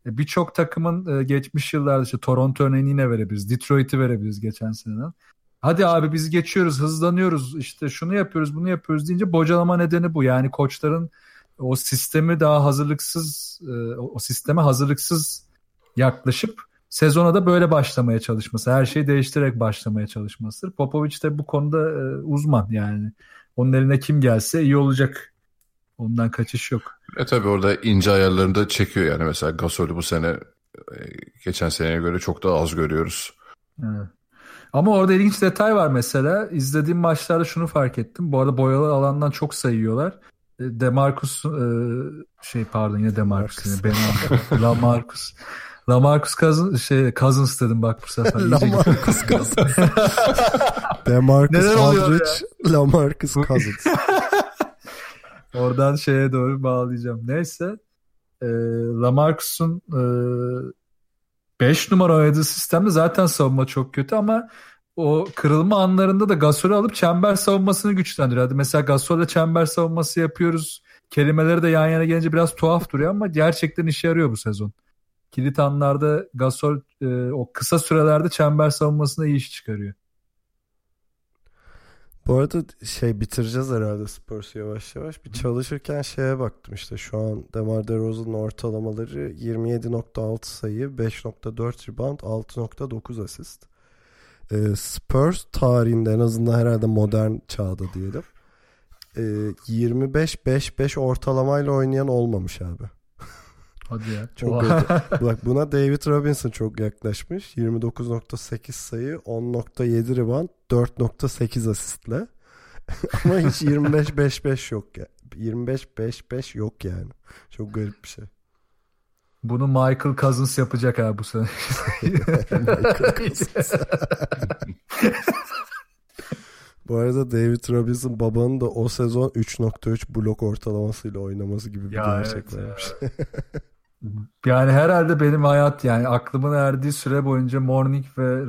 E, Birçok takımın e, geçmiş yıllarda işte Toronto örneğini yine verebiliriz. Detroit'i verebiliriz geçen seneden. Hadi abi biz geçiyoruz, hızlanıyoruz, işte şunu yapıyoruz, bunu yapıyoruz deyince bocalama nedeni bu. Yani koçların o sistemi daha hazırlıksız, e, o sisteme hazırlıksız yaklaşıp sezona da böyle başlamaya çalışması. Her şeyi değiştirerek başlamaya çalışmasıdır. Popovic de bu konuda uzman yani. Onun eline kim gelse iyi olacak. Ondan kaçış yok. E tabi orada ince ayarlarını da çekiyor yani. Mesela Gasol'ü bu sene e, geçen seneye göre çok daha az görüyoruz. Evet. Ama orada ilginç detay var mesela. İzlediğim maçlarda şunu fark ettim. Bu arada boyalı alandan çok sayıyorlar. E, Demarcus e, şey pardon yine Demarcus yine ben Lamarcus. Lamarcus Cousins şey Cousins dedim bak bu sefer. Lamarcus Cousins. Demarcus Aldridge, Lamarcus Cousins. Oradan şeye doğru bağlayacağım. Neyse. E, Lamarcus'un 5 e, numara oynadığı sistemde zaten savunma çok kötü ama o kırılma anlarında da Gasol'ü alıp çember savunmasını güçlendiriyor. Hadi mesela Gasol'le çember savunması yapıyoruz. Kelimeleri de yan yana gelince biraz tuhaf duruyor ama gerçekten işe yarıyor bu sezon. Kilit anlarda Gasol e, o kısa sürelerde çember savunmasında iyi iş çıkarıyor. Bu arada şey bitireceğiz herhalde Spurs'u yavaş yavaş. Bir çalışırken şeye baktım işte şu an Demar DeRozan'ın ortalamaları 27.6 sayı, 5.4 rebound, 6.9 asist. Ee, Spurs tarihinde en azından herhalde modern çağda diyelim. Ee, 25-5-5 ortalamayla oynayan olmamış abi. Hadi ya. Çok Bak buna David Robinson çok yaklaşmış. 29.8 sayı, 10.7 rebound, 4.8 asistle. Ama hiç 25-5-5 yok ya. 25-5-5 yok yani. Çok garip bir şey. Bunu Michael Cousins yapacak abi bu sene. Bu arada David Robinson babanın da o sezon 3.3 blok ortalamasıyla oynaması gibi bir ya gerçek evet varmış. Yani herhalde benim hayat yani aklımın erdiği süre boyunca Morning ve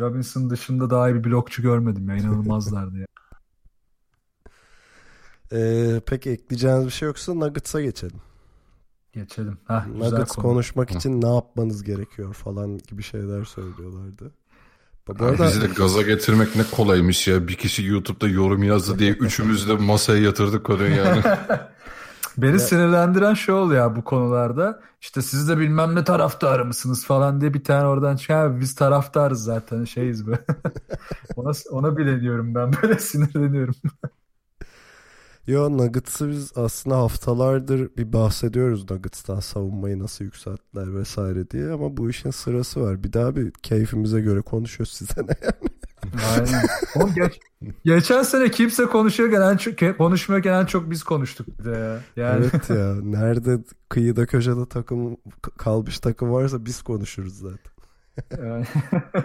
Robinson dışında daha iyi bir blokçu görmedim ya inanılmazlardı ya. Ee, peki ekleyeceğiniz bir şey yoksa Nuggets'a geçelim. Geçelim. Heh, Nuggets konu. konuşmak için ne yapmanız gerekiyor falan gibi şeyler söylüyorlardı. Bu arada... Bizi de gaza getirmek ne kolaymış ya. Bir kişi YouTube'da yorum yazdı diye üçümüz de masaya yatırdık konuyu yani. Beni ya. sinirlendiren şu oluyor bu konularda. İşte siz de bilmem ne taraftarı mısınız falan diye bir tane oradan çıkıyor. Biz taraftarız zaten şeyiz be. ona, ona bile diyorum ben böyle sinirleniyorum. Yo Nuggets'ı biz aslında haftalardır bir bahsediyoruz Nuggets'tan savunmayı nasıl yükselttiler vesaire diye ama bu işin sırası var. Bir daha bir keyfimize göre konuşuyoruz size ne yani. Aynen. Oğlum geç, geçen sene kimse konuşuyorken en çok konuşmuyorken en çok biz konuştuk bir de ya. Yani. Evet ya. Nerede kıyıda köşede takım kalmış takım varsa biz konuşuruz zaten. Yani.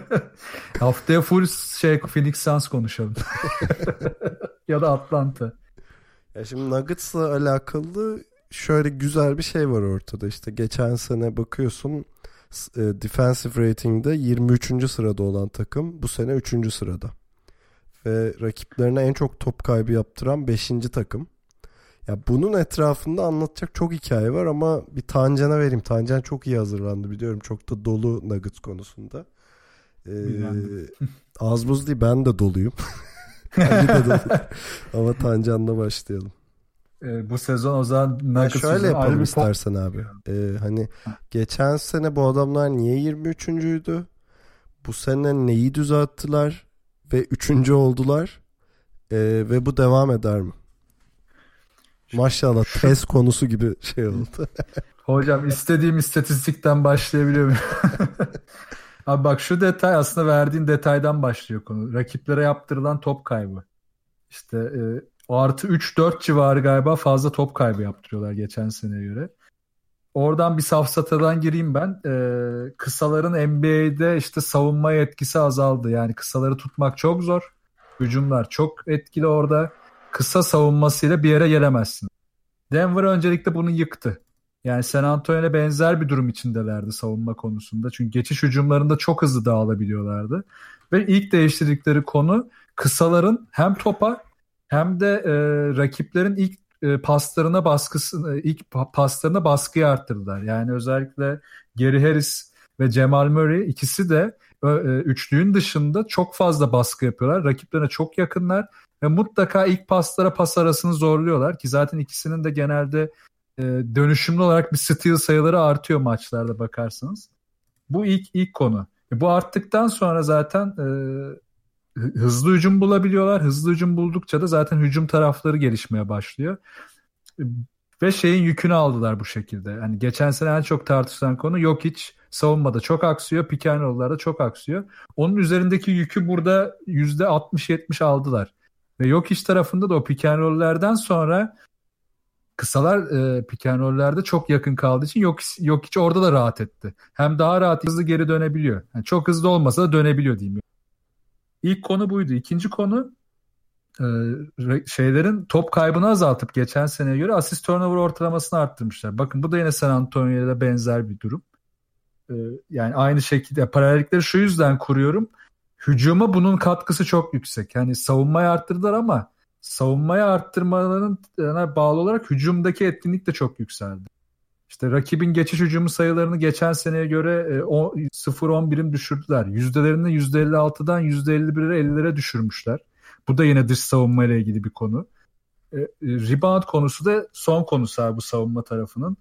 Haftaya full şey Phoenix Suns konuşalım. ya da Atlanta. Ya şimdi Nuggets'la alakalı şöyle güzel bir şey var ortada. İşte geçen sene bakıyorsun e, defensive rating'de 23. sırada olan takım bu sene 3. sırada. Ve rakiplerine en çok top kaybı yaptıran 5. takım. Ya bunun etrafında anlatacak çok hikaye var ama bir Tancan'a vereyim. Tancan çok iyi hazırlandı biliyorum. Çok da dolu Nuggets konusunda. Ee, az buz değil ben de doluyum. de doluyum. ama Tancan'la başlayalım. Ee, bu sezon o zaman Nuggets şöyle yapalım istersen abi. Ee, hani geçen sene bu adamlar niye 23.'üydü? Bu sene neyi düzelttiler ve 3. oldular? Ee, ve bu devam eder mi? Maşallah test konusu gibi şey oldu. Hocam istediğim istatistikten başlayabiliyor muyum? Abi bak şu detay aslında verdiğin detaydan başlıyor konu. Rakiplere yaptırılan top kaybı. İşte e, artı 3-4 civarı galiba fazla top kaybı yaptırıyorlar geçen seneye göre. oradan bir safsatadan gireyim ben. Ee, kısaların NBA'de işte savunma etkisi azaldı. Yani kısaları tutmak çok zor. Hücumlar çok etkili orada. Kısa savunmasıyla bir yere gelemezsin. Denver öncelikle bunu yıktı. Yani San Antonio'ya benzer bir durum içindelerdi savunma konusunda. Çünkü geçiş hücumlarında çok hızlı dağılabiliyorlardı. Ve ilk değiştirdikleri konu kısaların hem topa hem de e, rakiplerin ilk e, paslarına baskısı ilk paslarına baskıyı arttırdılar. Yani özellikle Gary Harris ve Jamal Murray ikisi de e, üçlüğün dışında çok fazla baskı yapıyorlar. Rakiplerine çok yakınlar ve mutlaka ilk paslara pas arasını zorluyorlar ki zaten ikisinin de genelde e, dönüşümlü olarak bir steal sayıları artıyor maçlarda bakarsanız. Bu ilk ilk konu. E, bu arttıktan sonra zaten e, hızlı hücum bulabiliyorlar. Hızlı hücum buldukça da zaten hücum tarafları gelişmeye başlıyor. Ve şeyin yükünü aldılar bu şekilde. Yani geçen sene en çok tartışılan konu yok hiç savunmada çok aksıyor, and çok aksıyor. Onun üzerindeki yükü burada %60-70 aldılar. Ve yok iş tarafında da o and sonra kısalar e, and çok yakın kaldığı için yok yok hiç orada da rahat etti. Hem daha rahat hızlı geri dönebiliyor. Yani çok hızlı olmasa da dönebiliyor diyeyim. İlk konu buydu. İkinci konu e, şeylerin top kaybını azaltıp geçen seneye göre asist turnover ortalamasını arttırmışlar. Bakın bu da yine San Antonio'da benzer bir durum. E, yani aynı şekilde paralellikleri şu yüzden kuruyorum. Hücuma bunun katkısı çok yüksek. Yani savunmayı arttırdılar ama savunmayı arttırmalarına bağlı olarak hücumdaki etkinlik de çok yükseldi. İşte rakibin geçiş hücumu sayılarını geçen seneye göre 0-10 e, birim düşürdüler. Yüzdelerini %56'dan %51'e 50'lere düşürmüşler. Bu da yine dış savunma ile ilgili bir konu. E, e, rebound konusu da son konusu abi bu savunma tarafının.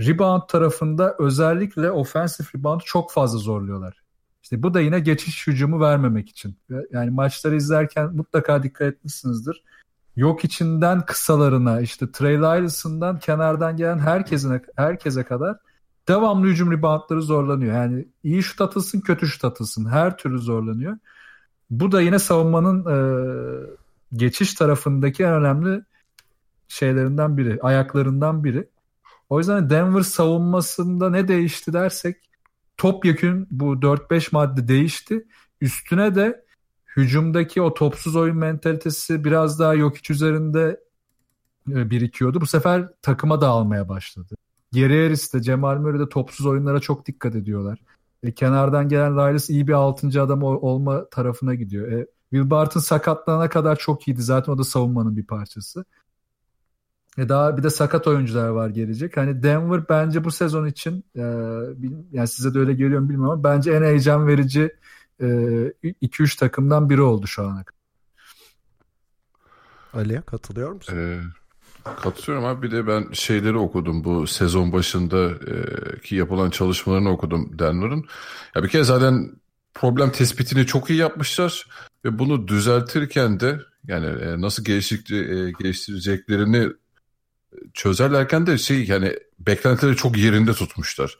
Rebound tarafında özellikle offensive rebound'u çok fazla zorluyorlar. İşte bu da yine geçiş hücumu vermemek için. Yani maçları izlerken mutlaka dikkat etmişsinizdir yok içinden kısalarına işte Trey Lylis'ından kenardan gelen herkesine herkese kadar devamlı hücum reboundları zorlanıyor. Yani iyi şut atılsın kötü şut atılsın her türlü zorlanıyor. Bu da yine savunmanın e, geçiş tarafındaki en önemli şeylerinden biri, ayaklarından biri. O yüzden Denver savunmasında ne değişti dersek topyekün bu 4-5 madde değişti. Üstüne de hücumdaki o topsuz oyun mentalitesi biraz daha yok iç üzerinde e, birikiyordu. Bu sefer takıma dağılmaya başladı. Geri Harris de Cemal Murray de topsuz oyunlara çok dikkat ediyorlar. E, kenardan gelen Lyles iyi bir 6. adam olma tarafına gidiyor. E, Will Barton sakatlanana kadar çok iyiydi. Zaten o da savunmanın bir parçası. E daha bir de sakat oyuncular var gelecek. Hani Denver bence bu sezon için e, yani size de öyle geliyor mu bilmiyorum ama bence en heyecan verici 2-3 e, takımdan biri oldu şu ana kadar. Ali'ye katılıyor musun? Ee, katılıyorum abi. Bir de ben şeyleri okudum. Bu sezon başında e, ki yapılan çalışmalarını okudum Denver'ın. Ya bir kere zaten problem tespitini çok iyi yapmışlar ve bunu düzeltirken de yani e, nasıl geliştireceklerini çözerlerken de şey yani beklentileri çok yerinde tutmuşlar.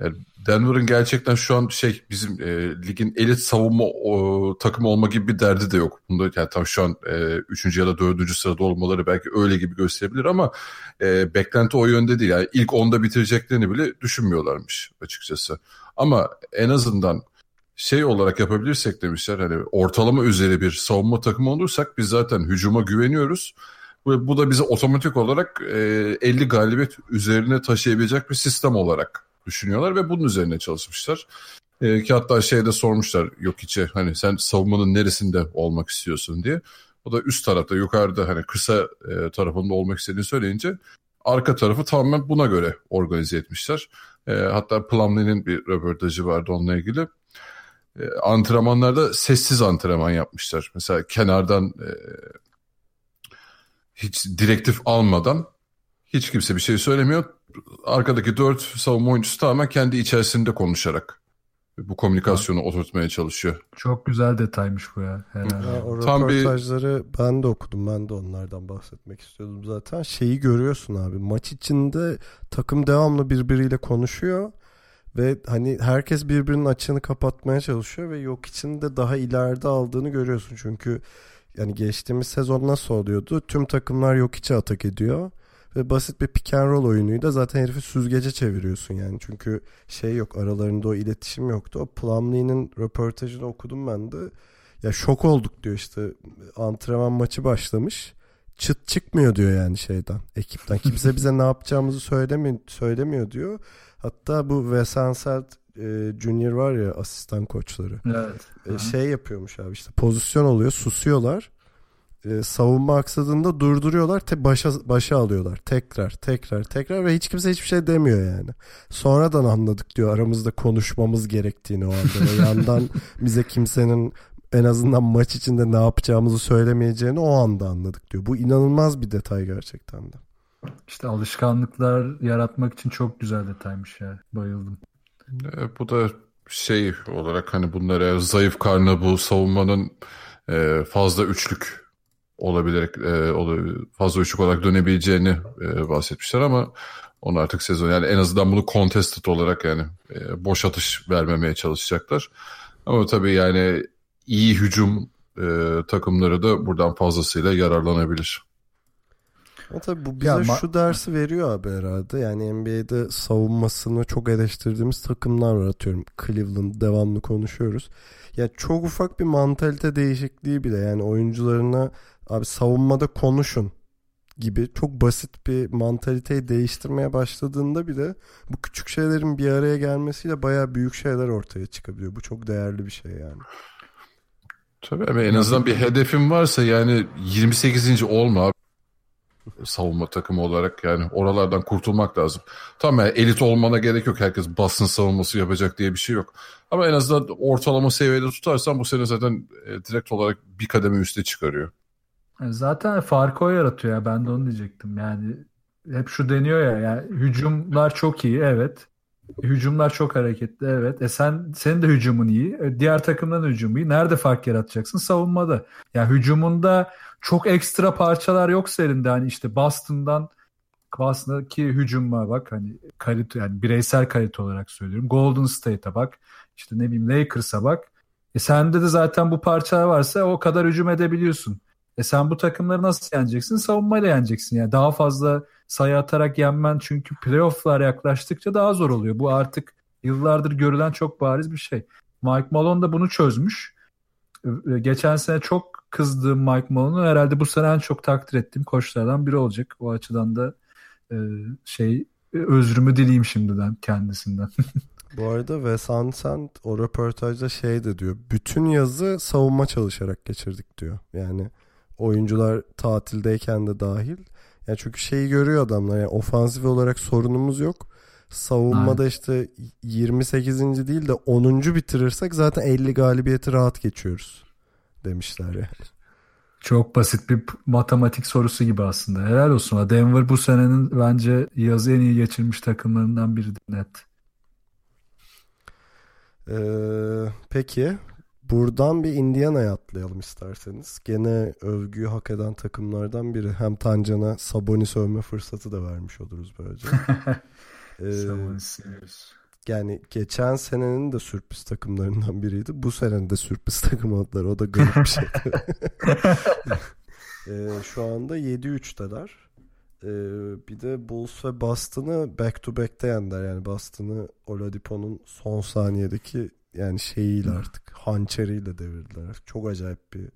Yani Denver'ın gerçekten şu an şey bizim e, ligin elit savunma o, takımı olma gibi bir derdi de yok. Bunda yani tam şu an e, üçüncü ya da dördüncü sırada olmaları belki öyle gibi gösterebilir ama e, beklenti o yönde değil. Yani ilk onda bitireceklerini bile düşünmüyorlarmış açıkçası. Ama en azından şey olarak yapabilirsek demişler hani ortalama üzeri bir savunma takımı olursak biz zaten hücuma güveniyoruz. Bu, bu da bize otomatik olarak e, 50 galibiyet üzerine taşıyabilecek bir sistem olarak düşünüyorlar ve bunun üzerine çalışmışlar. E, ki hatta şeyde sormuşlar yok içe hani sen savunmanın neresinde olmak istiyorsun diye. O da üst tarafta yukarıda hani kısa e, tarafında olmak istediğini söyleyince arka tarafı tamamen buna göre organize etmişler. E, hatta Plumlee'nin bir röportajı vardı onunla ilgili. E, antrenmanlarda sessiz antrenman yapmışlar. Mesela kenardan e, hiç direktif almadan hiç kimse bir şey söylemiyor arkadaki dört savunma oyuncusu tamamen kendi içerisinde konuşarak bu komünikasyonu evet. oturtmaya çalışıyor. Çok güzel detaymış bu ya. Herhalde. ya o Tam röportajları bir... ben de okudum. Ben de onlardan bahsetmek istiyordum zaten. Şeyi görüyorsun abi. Maç içinde takım devamlı birbiriyle konuşuyor. Ve hani herkes birbirinin açığını kapatmaya çalışıyor ve yok içinde daha ileride aldığını görüyorsun. Çünkü yani geçtiğimiz sezon nasıl oluyordu? Tüm takımlar yok içe atak ediyor Ve basit bir pick and roll oyunuydu. Zaten herifi süzgece çeviriyorsun yani. Çünkü şey yok aralarında o iletişim yoktu. O Plumlee'nin röportajını okudum ben de. Ya şok olduk diyor işte antrenman maçı başlamış. Çıt çıkmıyor diyor yani şeyden ekipten. Kimse bize ne yapacağımızı söylemiyor, söylemiyor diyor. Hatta bu Wes Anseld e, Junior var ya asistan koçları. Evet. E, şey yapıyormuş abi işte pozisyon oluyor susuyorlar. E, savunma aksadığında durduruyorlar te başa, başa alıyorlar tekrar tekrar tekrar ve hiç kimse hiçbir şey demiyor yani. Sonradan anladık diyor aramızda konuşmamız gerektiğini o anda. Ve yandan bize kimsenin en azından maç içinde ne yapacağımızı söylemeyeceğini o anda anladık diyor. Bu inanılmaz bir detay gerçekten de. İşte alışkanlıklar yaratmak için çok güzel detaymış ya. Bayıldım. E, bu da şey olarak hani bunlara zayıf karnı bu savunmanın e, fazla üçlük olabilerek e, fazla üçlük olarak dönebileceğini e, bahsetmişler ama onu artık sezon yani en azından bunu contested olarak yani e, boş atış vermemeye çalışacaklar. Ama tabii yani iyi hücum e, takımları da buradan fazlasıyla yararlanabilir. Ama tabii bu bize ya, şu dersi veriyor abi herhalde. Yani NBA'de savunmasını çok eleştirdiğimiz takımlar var atıyorum. Cleveland devamlı konuşuyoruz. Ya çok ufak bir mantalite değişikliği bile yani oyuncularına abi savunmada konuşun gibi çok basit bir mantaliteyi değiştirmeye başladığında bile bu küçük şeylerin bir araya gelmesiyle baya büyük şeyler ortaya çıkabiliyor. Bu çok değerli bir şey yani. Tabii ama en azından bir hedefin varsa yani 28. olma savunma takımı olarak yani oralardan kurtulmak lazım. Tamam yani elit olmana gerek yok. Herkes basın savunması yapacak diye bir şey yok. Ama en azından ortalama seviyede tutarsan bu sene zaten e, direkt olarak bir kademe üste çıkarıyor. E, zaten farkı o yaratıyor ya ben de onu diyecektim. Yani hep şu deniyor ya yani hücumlar çok iyi evet. Hücumlar çok hareketli evet. E sen senin de hücumun iyi. E, diğer takımdan hücum iyi. Nerede fark yaratacaksın? Savunmada. Ya yani hücumunda çok ekstra parçalar yok elinde. Hani işte Boston'dan Boston'daki hücuma bak hani kalite yani bireysel kalite olarak söylüyorum. Golden State'e bak. İşte ne bileyim Lakers'a bak. E sende de zaten bu parçalar varsa o kadar hücum edebiliyorsun. E sen bu takımları nasıl yeneceksin? Savunmayla yeneceksin. Yani daha fazla sayı atarak yenmen çünkü playoff'lar yaklaştıkça daha zor oluyor. Bu artık yıllardır görülen çok bariz bir şey. Mike Malone da bunu çözmüş. E, geçen sene çok kızdığım Mike Malone'u herhalde bu sene en çok takdir ettiğim koçlardan biri olacak. O açıdan da e, şey özrümü dileyim şimdiden kendisinden. Bu arada Wes Ansent o röportajda şey de diyor. Bütün yazı savunma çalışarak geçirdik diyor. Yani oyuncular tatildeyken de dahil. Yani çünkü şeyi görüyor adamlar. Yani ofansif olarak sorunumuz yok. Savunmada Aynen. işte 28. değil de 10. bitirirsek zaten 50 galibiyeti rahat geçiyoruz demişler yani. Çok basit bir matematik sorusu gibi aslında. Helal olsun. Denver bu senenin bence yazı en iyi geçirmiş takımlarından biri net. Ee, peki buradan bir Indiana'ya atlayalım isterseniz. Gene övgüyü hak eden takımlardan biri. Hem Tancan'a Sabonis övme fırsatı da vermiş oluruz böylece. ee, Sabonis yani geçen senenin de sürpriz takımlarından biriydi. Bu senenin de sürpriz takım oldular. O da garip bir şey. ee, şu anda 7-3'teler. Ee, bir de Bulls ve Boston'ı back to back'te yendiler. Yani Boston'ı Oladipo'nun son saniyedeki yani şeyiyle artık hançeriyle devirdiler. Çok acayip bir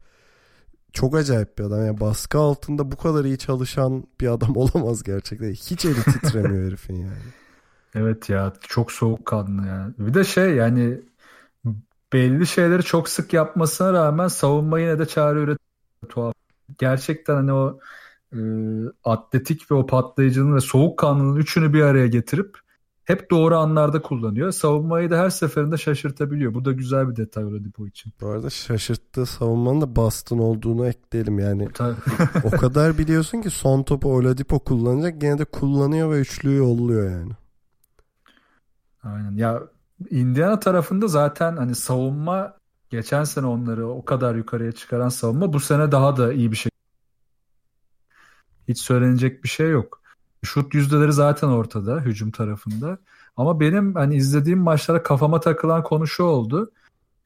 çok acayip bir adam. Yani baskı altında bu kadar iyi çalışan bir adam olamaz gerçekten. Hiç eli titremiyor herifin yani. Evet ya çok soğukkanlı ya. Bir de şey yani belli şeyleri çok sık yapmasına rağmen savunma yine de çare üretiyor. Tuhaf. Gerçekten hani o e, atletik ve o patlayıcının ve soğukkanlılığın üçünü bir araya getirip hep doğru anlarda kullanıyor. Savunmayı da her seferinde şaşırtabiliyor. Bu da güzel bir detay Oladipo için. Bu arada şaşırttığı savunmanın da Boston olduğunu ekleyelim yani. o kadar biliyorsun ki son topu Oladipo kullanacak gene de kullanıyor ve üçlüyü yolluyor yani. Aynen. Ya Indiana tarafında zaten hani savunma geçen sene onları o kadar yukarıya çıkaran savunma bu sene daha da iyi bir şey. Hiç söylenecek bir şey yok. Şut yüzdeleri zaten ortada hücum tarafında. Ama benim hani izlediğim maçlara kafama takılan konu şu oldu.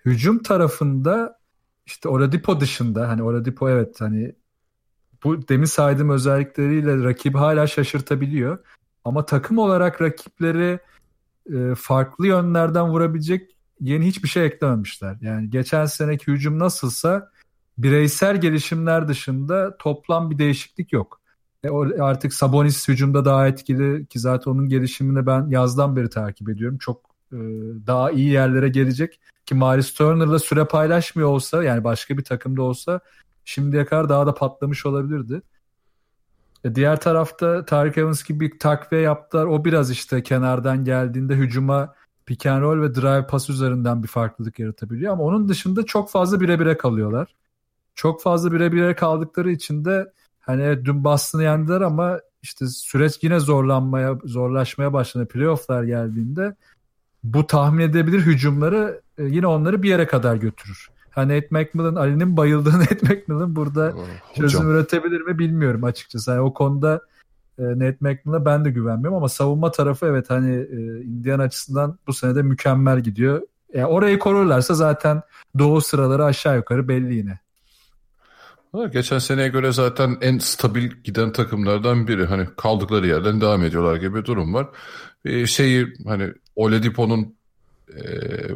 Hücum tarafında işte Oladipo dışında hani Oladipo evet hani bu demin saydığım özellikleriyle rakibi hala şaşırtabiliyor. Ama takım olarak rakipleri e, farklı yönlerden vurabilecek yeni hiçbir şey eklememişler. Yani geçen seneki hücum nasılsa bireysel gelişimler dışında toplam bir değişiklik yok. E, artık Sabonis hücumda daha etkili ki zaten onun gelişimini ben yazdan beri takip ediyorum. Çok e, daha iyi yerlere gelecek ki Miles Turner'la süre paylaşmıyor olsa yani başka bir takımda olsa şimdiye kadar daha da patlamış olabilirdi. E, diğer tarafta Tarık Evans gibi bir takviye yaptılar. O biraz işte kenardan geldiğinde hücuma pick and roll ve drive pas üzerinden bir farklılık yaratabiliyor. Ama onun dışında çok fazla bire bire kalıyorlar. Çok fazla bire bire kaldıkları için de hani dün Boston'ı yendiler ama işte süreç yine zorlanmaya zorlaşmaya başladı. Playoff'lar geldiğinde bu tahmin edebilir hücumları e, yine onları bir yere kadar götürür. Hani Nate McMillan, Ali'nin bayıldığı Nate McMillan burada Hocam. çözüm üretebilir mi bilmiyorum açıkçası. Yani o konuda e, Nate McMillan'a ben de güvenmiyorum ama savunma tarafı evet hani e, Indiana açısından bu sene de mükemmel gidiyor. Yani orayı korurlarsa zaten doğu sıraları aşağı yukarı belli yine. Geçen seneye göre zaten en stabil giden takımlardan biri. Hani kaldıkları yerden devam ediyorlar gibi bir durum var. Ee, şeyi hani Oladipo'nun e,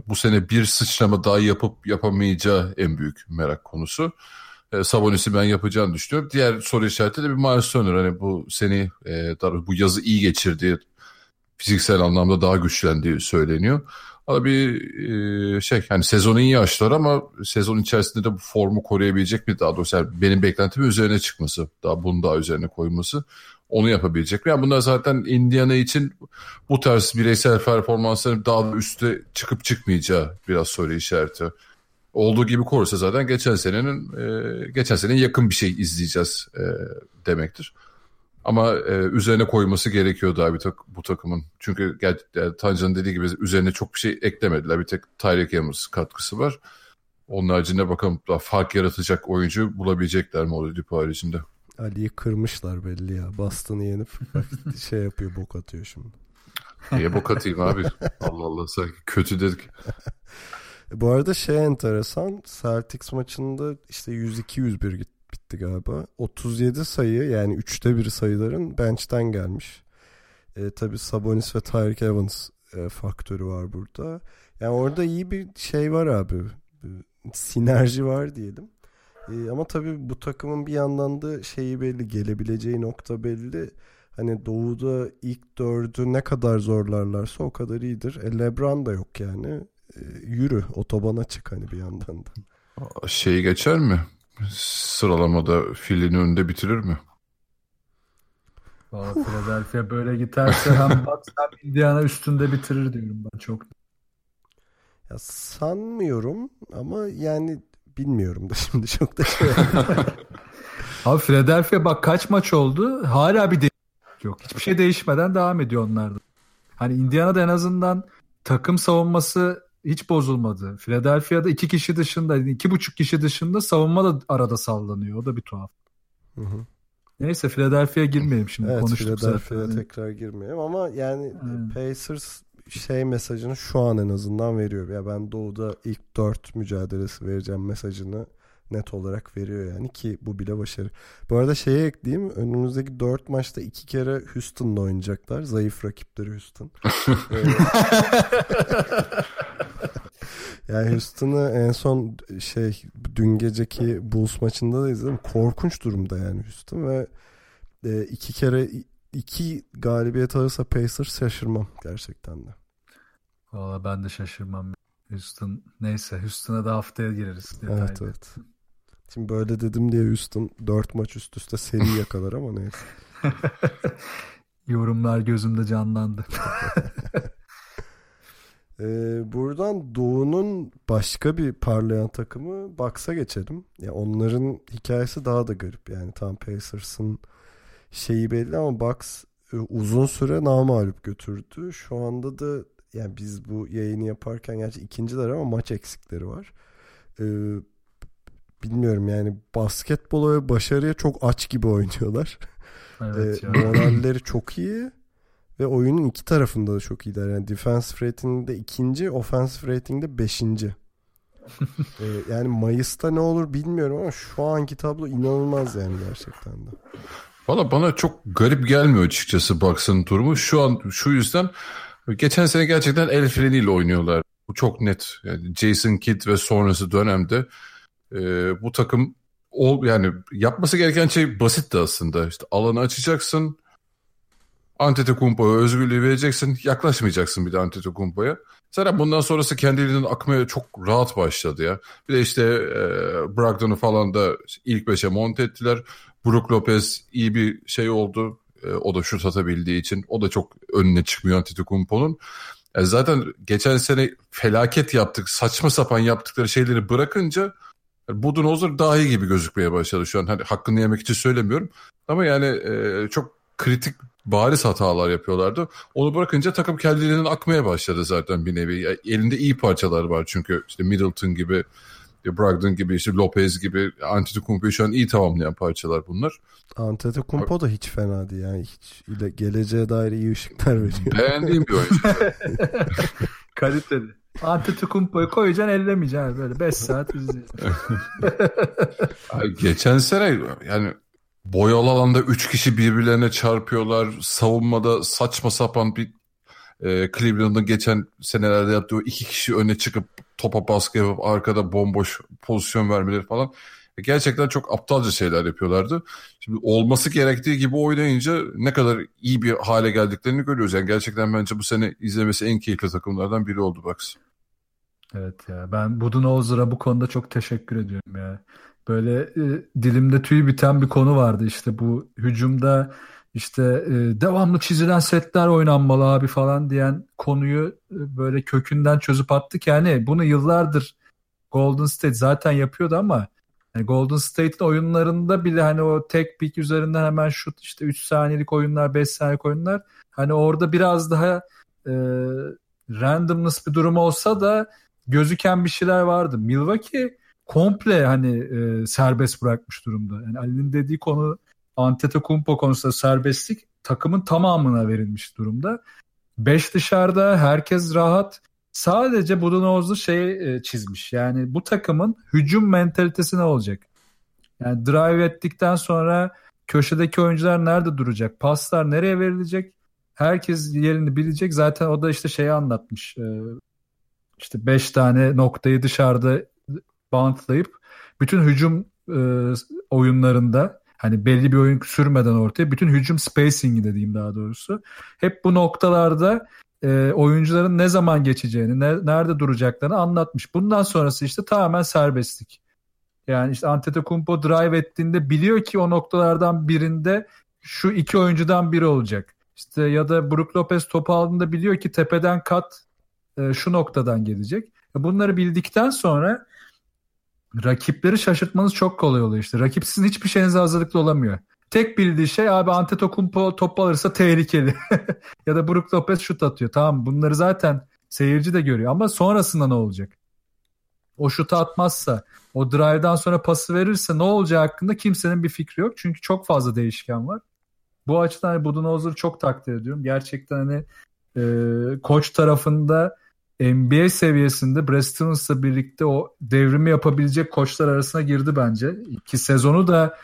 bu sene bir sıçrama daha yapıp yapamayacağı en büyük merak konusu. E, Sabonis'i ben yapacağını düşünüyorum. Diğer soru işareti de bir Miles Turner. Hani bu seni e, bu yazı iyi geçirdiği, fiziksel anlamda daha güçlendiği söyleniyor. Ama bir e, şey yani sezonu iyi açtılar ama sezon içerisinde de bu formu koruyabilecek mi daha doğrusu yani benim beklentimi üzerine çıkması daha bunu daha üzerine koyması onu yapabilecek mi? Yani bunlar zaten Indiana için bu tarz bireysel performansların daha da üste çıkıp çıkmayacağı biraz soru işareti. Olduğu gibi korursa zaten geçen senenin e, geçen senenin yakın bir şey izleyeceğiz e, demektir. Ama e, üzerine koyması gerekiyor daha bir tak, bu takımın. Çünkü yani Tancan'ın dediği gibi üzerine çok bir şey eklemediler. Bir tek Tyreek Evans katkısı var. Onun haricinde bakalım daha fark yaratacak oyuncu bulabilecekler mi Oladipo haricinde. Ali'yi kırmışlar belli ya. Boston'ı yenip şey yapıyor bok atıyor şimdi. Niye bok atayım abi? Allah Allah sanki kötü dedik. Bu arada şey enteresan Celtics maçında işte 102-101 gitti bitti galiba. 37 sayı yani üçte bir sayıların bench'ten gelmiş. E, tabii Sabonis ve Tyreek Evans e, faktörü var burada. Yani orada iyi bir şey var abi. Sinerji var diyelim. E, ama tabii bu takımın bir yandan da şeyi belli, gelebileceği nokta belli. Hani doğuda ilk dördü ne kadar zorlarlarsa o kadar iyidir. E, Lebron da yok yani. E, yürü otobana çık hani bir yandan da. Şeyi geçer mi? Sıralamada filin önünde bitirir mi? Valla Philadelphia böyle giderse hem Bucks hem Indiana üstünde bitirir diyorum ben çok. Ya sanmıyorum ama yani bilmiyorum da şimdi çok da şey. Abi Philadelphia bak kaç maç oldu hala bir değişiklik yok. Hiçbir şey değişmeden devam ediyor onlarda. Hani Indiana'da en azından takım savunması hiç bozulmadı. Philadelphia'da iki kişi dışında, iki buçuk kişi dışında savunma da arada sallanıyor. O da bir tuhaf. Hı hı. Neyse Philadelphia'ya girmeyelim şimdi. Evet Konuştuk Philadelphia'ya zaten. tekrar girmeyelim ama yani hmm. Pacers şey mesajını şu an en azından veriyor. Ya ben Doğu'da ilk dört mücadelesi vereceğim mesajını net olarak veriyor yani ki bu bile başarı. Bu arada şeye ekleyeyim önümüzdeki dört maçta iki kere Houston'la oynayacaklar. Zayıf rakipleri Houston. yani Houston'ı en son şey dün geceki Bulls maçında da izledim. Korkunç durumda yani Houston ve e, iki kere iki galibiyet alırsa Pacers şaşırmam gerçekten de. Valla ben de şaşırmam. Houston neyse Houston'a da haftaya gireriz. Detaylı. Evet evet. Şimdi böyle dedim diye Houston 4 maç üst üste seri yakalar ama neyse. Yorumlar gözümde canlandı. ee, buradan Doğu'nun başka bir parlayan takımı Bucks'a geçelim. Ya onların hikayesi daha da garip. Yani tam Pacers'ın şeyi belli ama Bucks e, uzun süre namalup götürdü. Şu anda da yani biz bu yayını yaparken gerçi ikinciler ama maç eksikleri var. Ee, bilmiyorum yani basketbola ve başarıya çok aç gibi oynuyorlar. Evet, e, moralleri çok iyi ve oyunun iki tarafında da çok iyiler. Yani defensive rating'de ikinci, offensive rating'de beşinci. Ee, yani Mayıs'ta ne olur bilmiyorum ama şu anki tablo inanılmaz yani gerçekten de. Valla bana çok garip gelmiyor açıkçası Bucks'ın durumu. Şu an şu yüzden geçen sene gerçekten el freniyle oynuyorlar. Bu çok net. Yani Jason Kidd ve sonrası dönemde e, bu takım ol, yani yapması gereken şey basitti aslında. İşte alanı açacaksın. Antetokounmpo'ya özgürlüğü vereceksin. Yaklaşmayacaksın bir de Antetokounmpo'ya. Zaten bundan sonrası kendiliğinden akmaya çok rahat başladı ya. Bir de işte e, Brogdon'u falan da ilk beşe monte ettiler. Brook Lopez iyi bir şey oldu. E, o da şut atabildiği için. O da çok önüne çıkmıyor Antetokounmpo'nun. Yani zaten geçen sene felaket yaptık. Saçma sapan yaptıkları şeyleri bırakınca Budenholzer daha iyi gibi gözükmeye başladı şu an. Hani hakkını yemek için söylemiyorum. Ama yani e, çok kritik bariz hatalar yapıyorlardı. Onu bırakınca takım kendiliğinden akmaya başladı zaten bir nevi. Yani elinde iyi parçalar var çünkü işte Middleton gibi, Brogdon gibi, işte Lopez gibi, Antetokounmpo'yu şu an iyi tamamlayan parçalar bunlar. Antetokounmpo da hiç fena değil yani hiç ile geleceğe dair iyi ışıklar veriyor. Beğendiğim bir oyuncu. Kaliteli. Antetokounmpo'yu koyacaksın ellemeyeceksin böyle 5 saat izleyeceksin. Geçen sene yani boyalı alanda 3 kişi birbirlerine çarpıyorlar. Savunmada saçma sapan bir e, Cleveland'ın geçen senelerde yaptığı iki kişi öne çıkıp topa baskı yapıp arkada bomboş pozisyon vermeleri falan. Gerçekten çok aptalca şeyler yapıyorlardı. Şimdi olması gerektiği gibi oynayınca ne kadar iyi bir hale geldiklerini görüyoruz. Yani gerçekten bence bu sene izlemesi en keyifli takımlardan biri oldu Bucks. Evet ya ben Budenholzer'a bu konuda çok teşekkür ediyorum ya. Böyle e, dilimde tüy biten bir konu vardı işte bu hücumda işte e, devamlı çizilen setler oynanmalı abi falan diyen konuyu e, böyle kökünden çözüp attık. Yani bunu yıllardır Golden State zaten yapıyordu ama yani Golden State'in oyunlarında bile hani o tek pick üzerinden hemen şut işte 3 saniyelik oyunlar 5 saniyelik oyunlar hani orada biraz daha e, randomness bir durum olsa da gözüken bir şeyler vardı. Milwaukee komple hani e, serbest bırakmış durumda. Yani Ali'nin dediği konu Antetokounmpo konusunda serbestlik takımın tamamına verilmiş durumda. Beş dışarıda herkes rahat. Sadece Budenholzer şey e, çizmiş. Yani bu takımın hücum mentalitesi ne olacak? Yani drive ettikten sonra köşedeki oyuncular nerede duracak? Paslar nereye verilecek? Herkes yerini bilecek. Zaten o da işte şeyi anlatmış. E, işte 5 tane noktayı dışarıda bantlayıp bütün hücum e, oyunlarında hani belli bir oyun sürmeden ortaya bütün hücum spacing'i dediğim daha doğrusu hep bu noktalarda e, oyuncuların ne zaman geçeceğini, ne, nerede duracaklarını anlatmış. Bundan sonrası işte tamamen serbestlik. Yani işte Antetokounmpo drive ettiğinde biliyor ki o noktalardan birinde şu iki oyuncudan biri olacak. İşte ya da Brook Lopez topu aldığında biliyor ki tepeden kat e, şu noktadan gelecek. Bunları bildikten sonra rakipleri şaşırtmanız çok kolay oluyor işte. Rakip sizin hiçbir şeyinize hazırlıklı olamıyor. Tek bildiği şey abi Antetokounmpo top alırsa tehlikeli. ya da Brook Lopez şut atıyor. Tamam bunları zaten seyirci de görüyor ama sonrasında ne olacak? O şutu atmazsa, o drive'dan sonra pası verirse ne olacağı hakkında kimsenin bir fikri yok. Çünkü çok fazla değişken var. Bu açıdan hani çok takdir ediyorum. Gerçekten hani e, koç tarafında NBA seviyesinde Brad Stevens'la birlikte o devrimi yapabilecek koçlar arasına girdi bence. İki sezonu da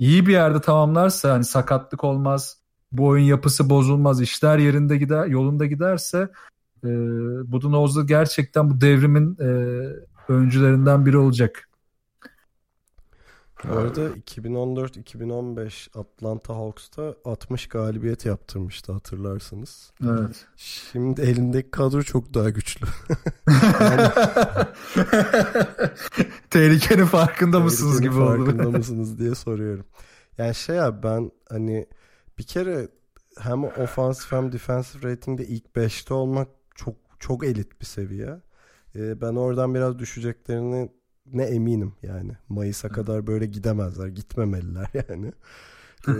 iyi bir yerde tamamlarsa hani sakatlık olmaz, bu oyun yapısı bozulmaz, işler yerinde gider, yolunda giderse e, Budenholzer gerçekten bu devrimin e, öncülerinden biri olacak. Bu arada 2014-2015 Atlanta Hawks'ta 60 galibiyet yaptırmıştı hatırlarsınız. Evet. Şimdi elindeki kadro çok daha güçlü. Tehlikenin farkında mısınız gibi oldu. Farkında mısınız diye soruyorum. Yani şey abi ben hani bir kere hem ofansif hem defensive ratingde ilk 5'te olmak çok çok elit bir seviye. Ee, ben oradan biraz düşeceklerini ne eminim yani. Mayıs'a kadar böyle gidemezler. Gitmemeliler yani. ee,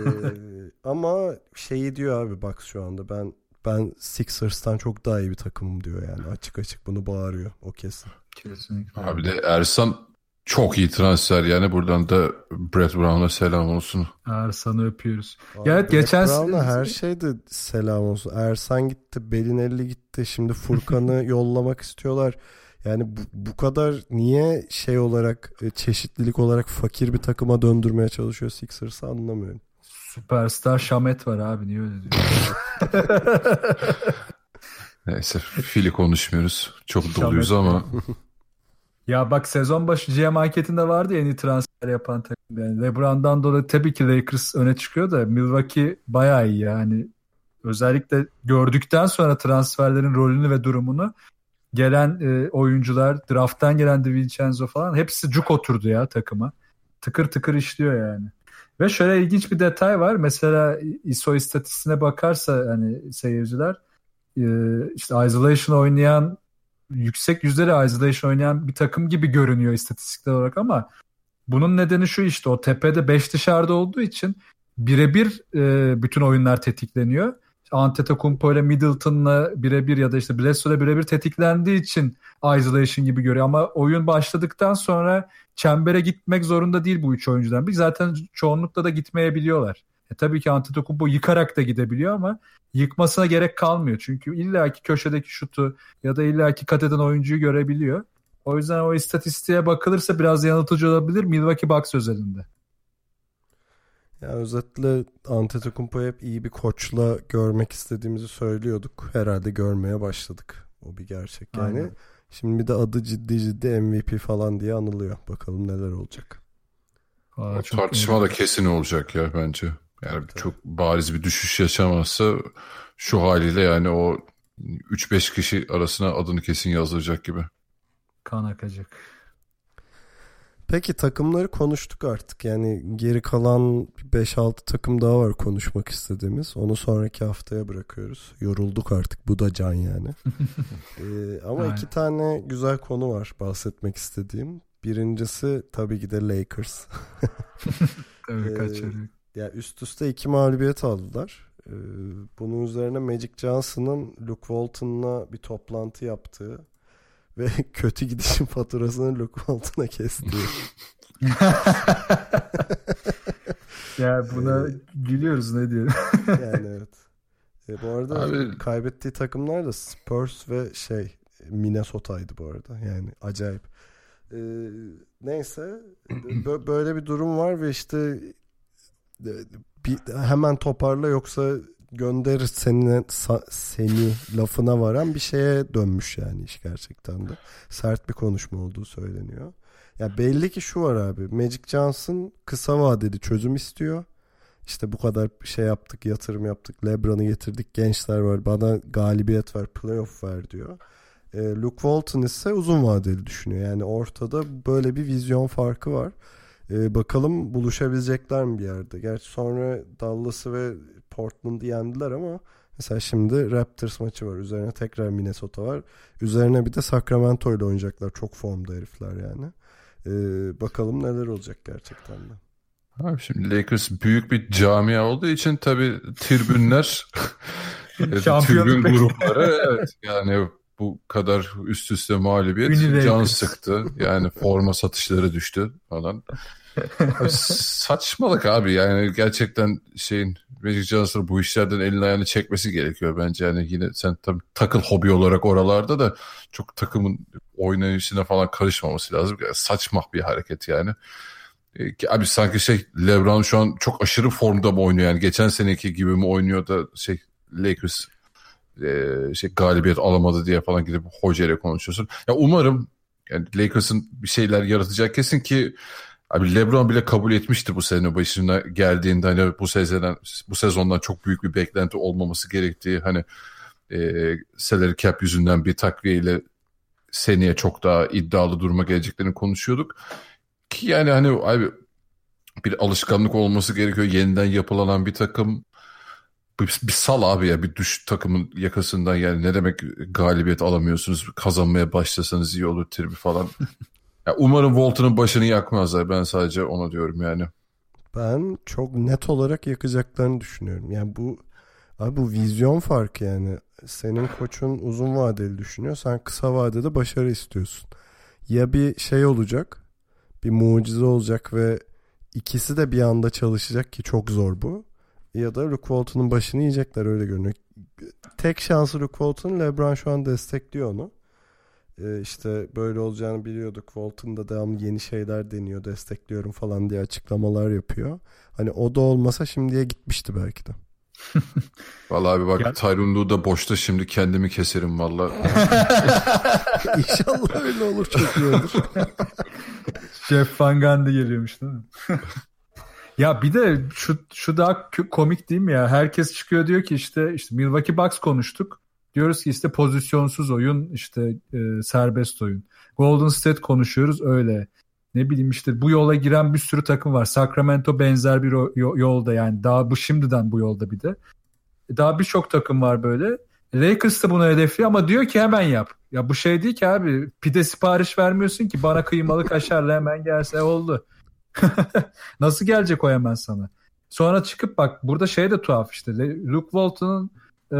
ama şeyi diyor abi bak şu anda ben ben Sixers'tan çok daha iyi bir takımım diyor yani. Açık açık bunu bağırıyor o kesin. Kesinlikle. Abi de Ersan çok iyi transfer yani buradan da Brett Brown'a selam olsun. Ersan'ı öpüyoruz. Abi, evet geçen Brown'a her şeyde selam olsun. Ersan gitti, Belinelli gitti. Şimdi Furkan'ı yollamak istiyorlar. Yani bu, bu kadar niye şey olarak e, çeşitlilik olarak fakir bir takıma döndürmeye çalışıyor Sixers'ı anlamıyorum. Süperstar Şamet var abi niye öyle diyor? Neyse fili konuşmuyoruz. Çok doluyuz ama Ya bak sezon başı GM anketinde vardı ya en iyi transfer yapan takım. Yani LeBron'dan dolayı tabii ki Lakers öne çıkıyor da Milwaukee bayağı iyi yani. Özellikle gördükten sonra transferlerin rolünü ve durumunu gelen e, oyuncular, drafttan gelen DiVincenzo falan hepsi cuk oturdu ya takıma. Tıkır tıkır işliyor yani. Ve şöyle ilginç bir detay var. Mesela ISO istatistiğine bakarsa hani seyirciler e, işte isolation oynayan yüksek yüzdeli isolation oynayan bir takım gibi görünüyor istatistiksel olarak ama bunun nedeni şu işte o tepede 5 dışarıda olduğu için birebir e, bütün oyunlar tetikleniyor. Antetokounmpo ile Middleton'la birebir ya da işte Bledsoe'la birebir tetiklendiği için isolation gibi görüyor ama oyun başladıktan sonra çembere gitmek zorunda değil bu üç oyuncudan. Bir zaten çoğunlukla da gitmeyebiliyorlar. E tabii ki Antetokounmpo yıkarak da gidebiliyor ama yıkmasına gerek kalmıyor. Çünkü illaki köşedeki şutu ya da illaki kat eden oyuncuyu görebiliyor. O yüzden o istatistiğe bakılırsa biraz yanıltıcı olabilir Milwaukee Bucks özelinde. Ya özetle Antetokounmpo'yu hep iyi bir koçla görmek istediğimizi söylüyorduk. Herhalde görmeye başladık. O bir gerçek yani. Aynen. Şimdi bir de adı ciddi ciddi MVP falan diye anılıyor. Bakalım neler olacak. Aa, o tartışma da kesin olacak ya bence. Yani Tabii. çok bariz bir düşüş yaşamazsa şu haliyle yani o 3-5 kişi arasına adını kesin yazdıracak gibi. Kan akacak. Peki takımları konuştuk artık. Yani geri kalan 5-6 takım daha var konuşmak istediğimiz. Onu sonraki haftaya bırakıyoruz. Yorulduk artık. Bu da can yani. ee, ama Aynen. iki tane güzel konu var bahsetmek istediğim. Birincisi tabii ki de Lakers. tabii kaçırdık. Ee, ya üst üste iki mağlubiyet aldılar. Ee, bunun üzerine Magic Johnson'ın Luke Walton'la bir toplantı yaptığı ve kötü gidişin faturasını Luke Walton'a kesti. ya buna gülüyoruz ne diyelim. yani evet. E, bu arada Abi... kaybettiği takımlar da Spurs ve şey Minnesota'ydı bu arada. Yani acayip. E, neyse böyle bir durum var ve işte bir, hemen toparla yoksa gönderir seni, seni lafına varan bir şeye dönmüş yani iş gerçekten de. Sert bir konuşma olduğu söyleniyor. Ya belli ki şu var abi. Magic Johnson kısa vadeli çözüm istiyor. İşte bu kadar şey yaptık, yatırım yaptık, LeBron'u getirdik, gençler var, bana galibiyet ver, playoff ver diyor. E, Luke Walton ise uzun vadeli düşünüyor. Yani ortada böyle bir vizyon farkı var. E, bakalım buluşabilecekler mi bir yerde? Gerçi sonra Dallas'ı ve Portland'ı yendiler ama mesela şimdi Raptors maçı var. Üzerine tekrar Minnesota var. Üzerine bir de Sacramento ile oynayacaklar. Çok formda herifler yani. Ee, bakalım neler olacak gerçekten de. Abi şimdi Lakers büyük bir camia olduğu için tabii tribünler tribün grupları evet yani bu kadar üst üste mağlubiyet can sıktı. Yani forma satışları düştü falan. Saçmalık abi yani gerçekten şeyin Magic Johnson bu işlerden elini ayağını çekmesi gerekiyor bence. Yani yine sen tabii takıl hobi olarak oralarda da çok takımın oynayışına falan karışmaması lazım. Yani saçma bir hareket yani. E, abi sanki şey LeBron şu an çok aşırı formda mı oynuyor yani geçen seneki gibi mi oynuyor da şey Lakers e, şey galibiyet alamadı diye falan gidip hoca ile konuşuyorsun. Ya umarım yani Lakers'ın bir şeyler yaratacak kesin ki Abi LeBron bile kabul etmişti bu sene başına geldiğinde hani bu sezondan bu sezondan çok büyük bir beklenti olmaması gerektiği hani e, salary cap yüzünden bir takviyeyle seneye çok daha iddialı duruma geleceklerini konuşuyorduk. Ki yani hani abi bir alışkanlık olması gerekiyor. Yeniden yapılanan bir takım bir, bir sal abi ya bir düş takımın yakasından yani ne demek galibiyet alamıyorsunuz kazanmaya başlasanız iyi olur tribi falan. Ya umarım Walton'un başını yakmazlar. Ben sadece ona diyorum yani. Ben çok net olarak yakacaklarını düşünüyorum. Yani bu abi bu vizyon farkı yani. Senin koçun uzun vadeli düşünüyor. Sen kısa vadede başarı istiyorsun. Ya bir şey olacak. Bir mucize olacak ve ikisi de bir anda çalışacak ki çok zor bu. Ya da Luke Walton'un başını yiyecekler öyle görünüyor. Tek şansı Luke Walton. LeBron şu an destekliyor onu. Ee, işte böyle olacağını biliyorduk. Walton da devamlı yeni şeyler deniyor, destekliyorum falan diye açıklamalar yapıyor. Hani o da olmasa şimdiye gitmişti belki de. Vallahi abi bak Ya- Tyrone da boşta şimdi kendimi keserim valla. İnşallah öyle olur çok iyi olur. Jeff Van Gundy geliyormuş değil mi? ya bir de şu şu daha komik değil mi ya? Herkes çıkıyor diyor ki işte işte Milwaukee Bucks konuştuk. Diyoruz ki işte pozisyonsuz oyun, işte e, serbest oyun. Golden State konuşuyoruz öyle. Ne bileyim işte bu yola giren bir sürü takım var. Sacramento benzer bir yolda yani daha bu şimdiden bu yolda bir de. Daha birçok takım var böyle. Lakers da bunu hedefliyor ama diyor ki hemen yap. Ya bu şey değil ki abi pide sipariş vermiyorsun ki bana kıymalı kaşarla hemen gelse E, oldu. Nasıl gelecek o hemen sana? Sonra çıkıp bak burada şey de tuhaf işte Luke Walton'un e,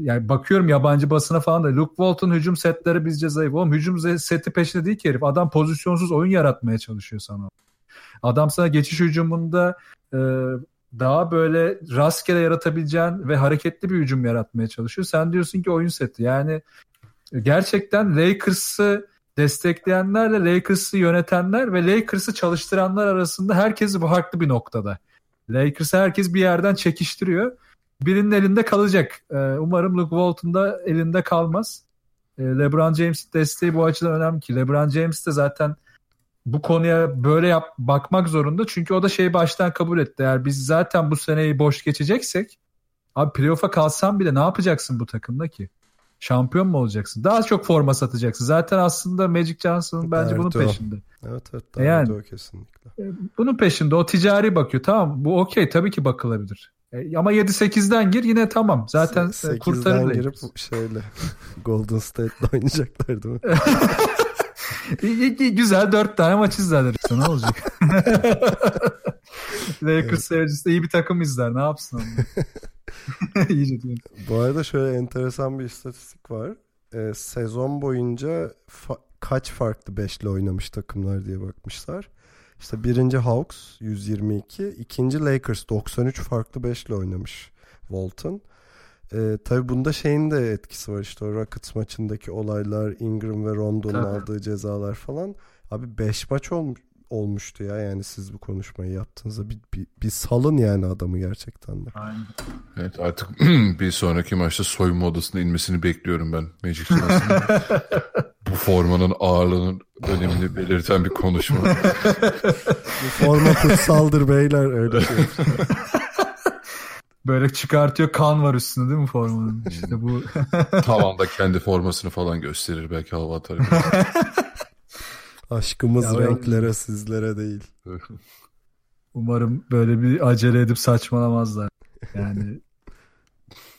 yani bakıyorum yabancı basına falan da Luke Walton hücum setleri bizce zayıf. Oğlum hücum seti peşinde değil ki herif. Adam pozisyonsuz oyun yaratmaya çalışıyor sana. Adam sana geçiş hücumunda e, daha böyle rastgele yaratabileceğin ve hareketli bir hücum yaratmaya çalışıyor. Sen diyorsun ki oyun seti. Yani gerçekten Lakers'ı destekleyenlerle Lakers'ı yönetenler ve Lakers'ı çalıştıranlar arasında herkes farklı bir noktada. Lakers'ı herkes bir yerden çekiştiriyor. Birinin elinde kalacak. Ee, umarım Luke Walton da elinde kalmaz. Ee, LeBron James'in desteği bu açıdan önemli ki. LeBron James de zaten bu konuya böyle yap, bakmak zorunda. Çünkü o da şeyi baştan kabul etti. Eğer biz zaten bu seneyi boş geçeceksek abi playoff'a kalsan bile ne yapacaksın bu takımda ki? Şampiyon mu olacaksın? Daha çok forma satacaksın. Zaten aslında Magic Johnson'ın bence bunun Derdi o. peşinde. Evet evet. E yani. Yani. O kesinlikle. Bunun peşinde. O ticari bakıyor. Tamam bu okey tabii ki bakılabilir. E, ama 7-8'den gir yine tamam. Zaten e, kurtarır girip şeyle Golden State'le oynayacaklar değil mi? Güzel 4 tane maç izlerler işte ne olacak? Lakers seyircisi de iyi bir takım izler. Ne yapsın. Bu arada şöyle enteresan bir istatistik var. Ee, sezon boyunca fa- kaç farklı beşli oynamış takımlar diye bakmışlar. İşte birinci Hawks 122, ikinci Lakers 93 farklı beşli oynamış Walton. Ee, tabii bunda şeyin de etkisi var işte o Rockets maçındaki olaylar, Ingram ve Rondo'nun Tabii. aldığı cezalar falan. Abi 5 maç olmuş olmuştu ya yani siz bu konuşmayı yaptığınızda bir, bir, bir salın yani adamı gerçekten de. Aynen. Evet artık bir sonraki maçta soyunma odasına inmesini bekliyorum ben Magic Johnson'ın. Bu formanın ağırlığının önemini belirten bir konuşma. Bu forma kutsaldır beyler öyle şey. Böyle çıkartıyor kan var üstünde değil mi formanın? İşte bu Tavanda kendi formasını falan gösterir belki hava atar. Aşkımız Ya ben- renklere sizlere değil. umarım böyle bir acele edip saçmalamazlar. Yani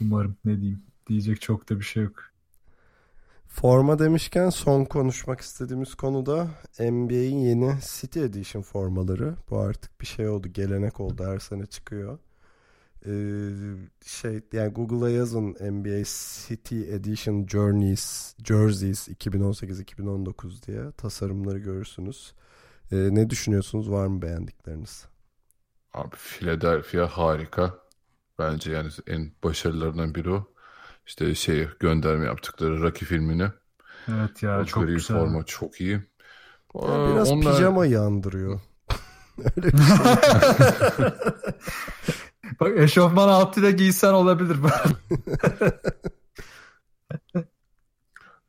umarım ne diyeyim. Diyecek çok da bir şey yok. Forma demişken son konuşmak istediğimiz konu da NBA'in yeni City Edition formaları. Bu artık bir şey oldu, gelenek oldu. Her sene çıkıyor. Ee, şey yani Google'a yazın NBA City Edition Journeys Jerseys 2018-2019 diye tasarımları görürsünüz. Ee, ne düşünüyorsunuz? Var mı beğendikleriniz? Abi Philadelphia harika. Bence yani en başarılarından biri o. İşte şey gönderme yaptıkları Rocky filmini. Evet ya o çok gri güzel. forma çok iyi. Ya Aa, biraz onlar- pijamayı andırıyor. Öyle bir şey. Bak eşofman altıyla giysen olabilir.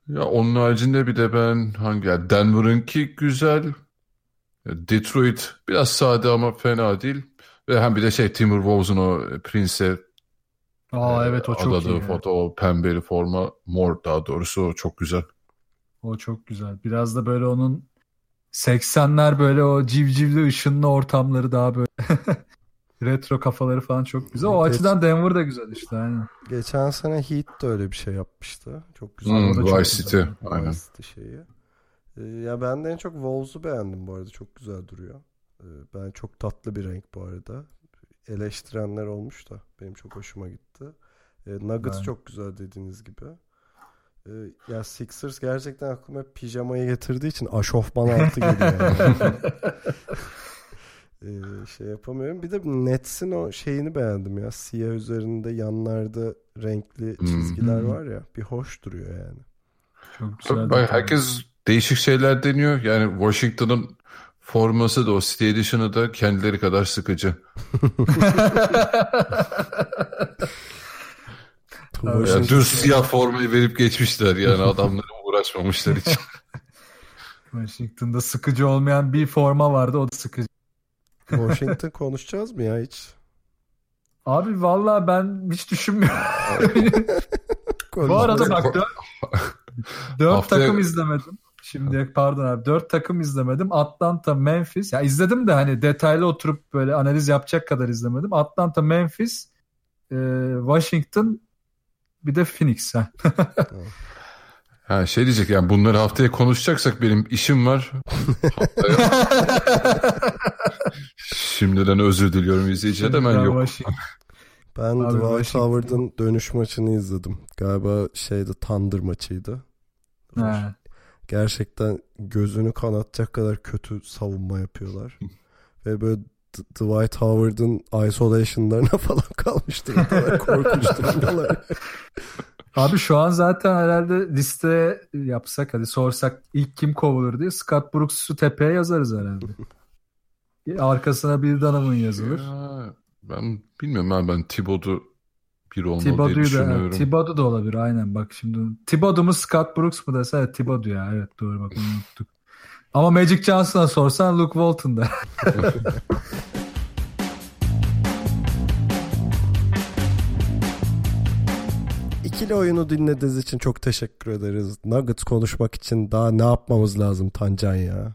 Ya onun haricinde bir de ben hangi ya Denver'ınki güzel. Detroit biraz sade ama fena değil. Ve hem bir de şey Timberwolves'un o Prince'e Aa e, evet o çok adadığı iyi. foto o pembeli forma mor daha doğrusu o çok güzel. O çok güzel. Biraz da böyle onun 80'ler böyle o civcivli ışınlı ortamları daha böyle retro kafaları falan çok güzel. O Evet. açıdan Denver da güzel işte aynen. Geçen sene Heat de öyle bir şey yapmıştı. Çok güzel. Hmm, da çok Vice City güzel. aynen. Vice City şeyi. Ee, ya ben de en çok Wolves'u beğendim bu arada. Çok güzel duruyor. Ee, ben çok tatlı bir renk bu arada. Eleştirenler olmuş da benim çok hoşuma gitti. Ee, Nuggets Ben- çok güzel dediğiniz gibi. Ee, ya Sixers gerçekten aklıma pijamayı getirdiği için aşofman altı geliyor. yani. Ee, şey yapamıyorum. Bir de Nets'in o şeyini beğendim ya. Siyah üzerinde yanlarda renkli Hmm. çizgiler Hmm. var ya. Bir hoş duruyor yani. Çok güzel. Bak, herkes değişik şeyler deniyor. Yani Washington'ın forması da o City Edition'ı da kendileri kadar sıkıcı. Evet. Yani düz siyah formayı verip geçmişler yani adamlara uğraşmamışlar hiç. Washington'da sıkıcı olmayan bir forma vardı o da sıkıcı. Washington konuşacağız mı ya hiç? Abi vallahi ben hiç düşünmüyorum. Bu arada bak dört, dört Haftaya- takım izlemedim. Şimdi pardon abi dört takım izlemedim. Atlanta, Memphis. Ya izledim de hani detaylı oturup böyle analiz yapacak kadar izlemedim. Atlanta, Memphis, e, Washington bir de Phoenix. Ha. Ha, şey diyecek yani bunları haftaya konuşacaksak benim işim var. Şimdiden özür diliyorum izleyicilerden ben Şimdiden yok. Ben Abi Dwight Washington- Howard'ın dönüş maçını izledim. Galiba şeydi Thunder maçıydı. Ha. Gerçekten gözünü kanatacak kadar kötü savunma yapıyorlar. Ve böyle D- Dwight Howard'ın isolation'larına falan kalmıştı. O kadar korkunç durumdalar. Abi şu an zaten herhalde liste yapsak hadi sorsak ilk kim kovulur diye Scott Brooks'u tepeye yazarız herhalde. Arkasına bir Donovan yazılır. Ya, ben bilmiyorum ben, ben Thibodeau bir olmalı diye da, düşünüyorum. evet, Thibodeau da olabilir aynen bak şimdi. Thibodeau mu Scott Brooks mu dese evet Thibodeau ya evet doğru bak onu unuttuk. Ama Magic Johnson'a sorsan Luke Walton da. İkili oyunu dinlediğiniz için çok teşekkür ederiz. Nuggets konuşmak için daha ne yapmamız lazım Tancan ya?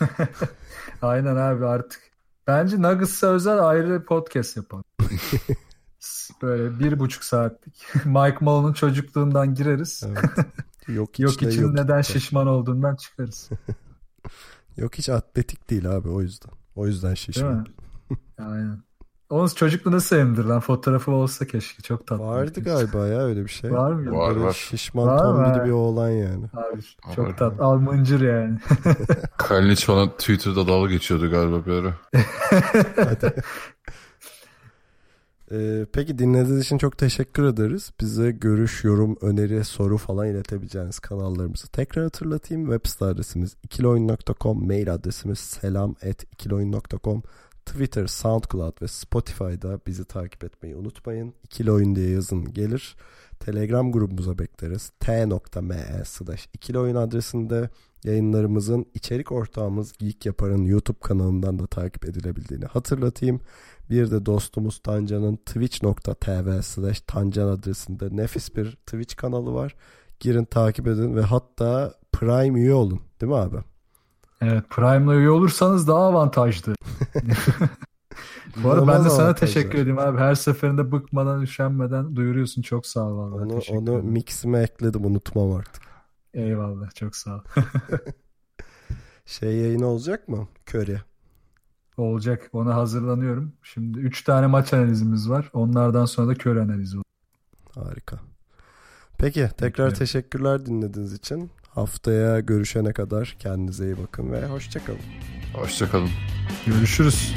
aynen abi artık. Bence Nuggets'a özel ayrı podcast yapalım. Böyle bir buçuk saatlik. Mike Malone'un çocukluğundan gireriz. Evet. Yok, Yok için yok neden içte. şişman olduğundan çıkarız. Yok hiç atletik değil abi o yüzden. O yüzden şişman. Aynen. Onun çocukluğunu sevimdir lan. Fotoğrafı olsa keşke. Çok tatlı. Vardı galiba ya öyle bir şey. Var mı? Var, Böyle var. şişman Var mı? tombili bir oğlan yani. Abi, Var. çok tatlı. Almıncır yani. Kalinic falan Twitter'da dalga geçiyordu galiba bir ara. Ee, peki dinlediğiniz için çok teşekkür ederiz. Bize görüş, yorum, öneri, soru falan iletebileceğiniz kanallarımızı tekrar hatırlatayım. Web site adresimiz ikiloyun.com, mail adresimiz selam at ikiloyun.com, Twitter, SoundCloud ve Spotify'da bizi takip etmeyi unutmayın. İkili oyun diye yazın gelir. Telegram grubumuza bekleriz. t.me slash ikili oyun adresinde yayınlarımızın içerik ortağımız Geek Yapar'ın YouTube kanalından da takip edilebildiğini hatırlatayım. Bir de dostumuz Tancan'ın twitch.tv slash Tancan adresinde nefis bir Twitch kanalı var. Girin takip edin ve hatta Prime üye olun. Değil mi abi? Evet Prime'la üye olursanız daha avantajlı. Bu arada ben de sana teşekkür edeyim abi. Her seferinde bıkmadan, üşenmeden duyuruyorsun. Çok sağ ol. Onu, Teşekkür onu ederim. mixime ekledim unutmam artık. Eyvallah. Çok sağ ol. Şey yayını olacak mı? Curry. Olacak. Ona hazırlanıyorum. Şimdi 3 tane maç analizimiz var. Onlardan sonra da kör analizi olur. Harika. Peki tekrar Peki. teşekkürler dinlediğiniz için. Haftaya görüşene kadar kendinize iyi bakın ve hoşçakalın. Hoşçakalın. Görüşürüz.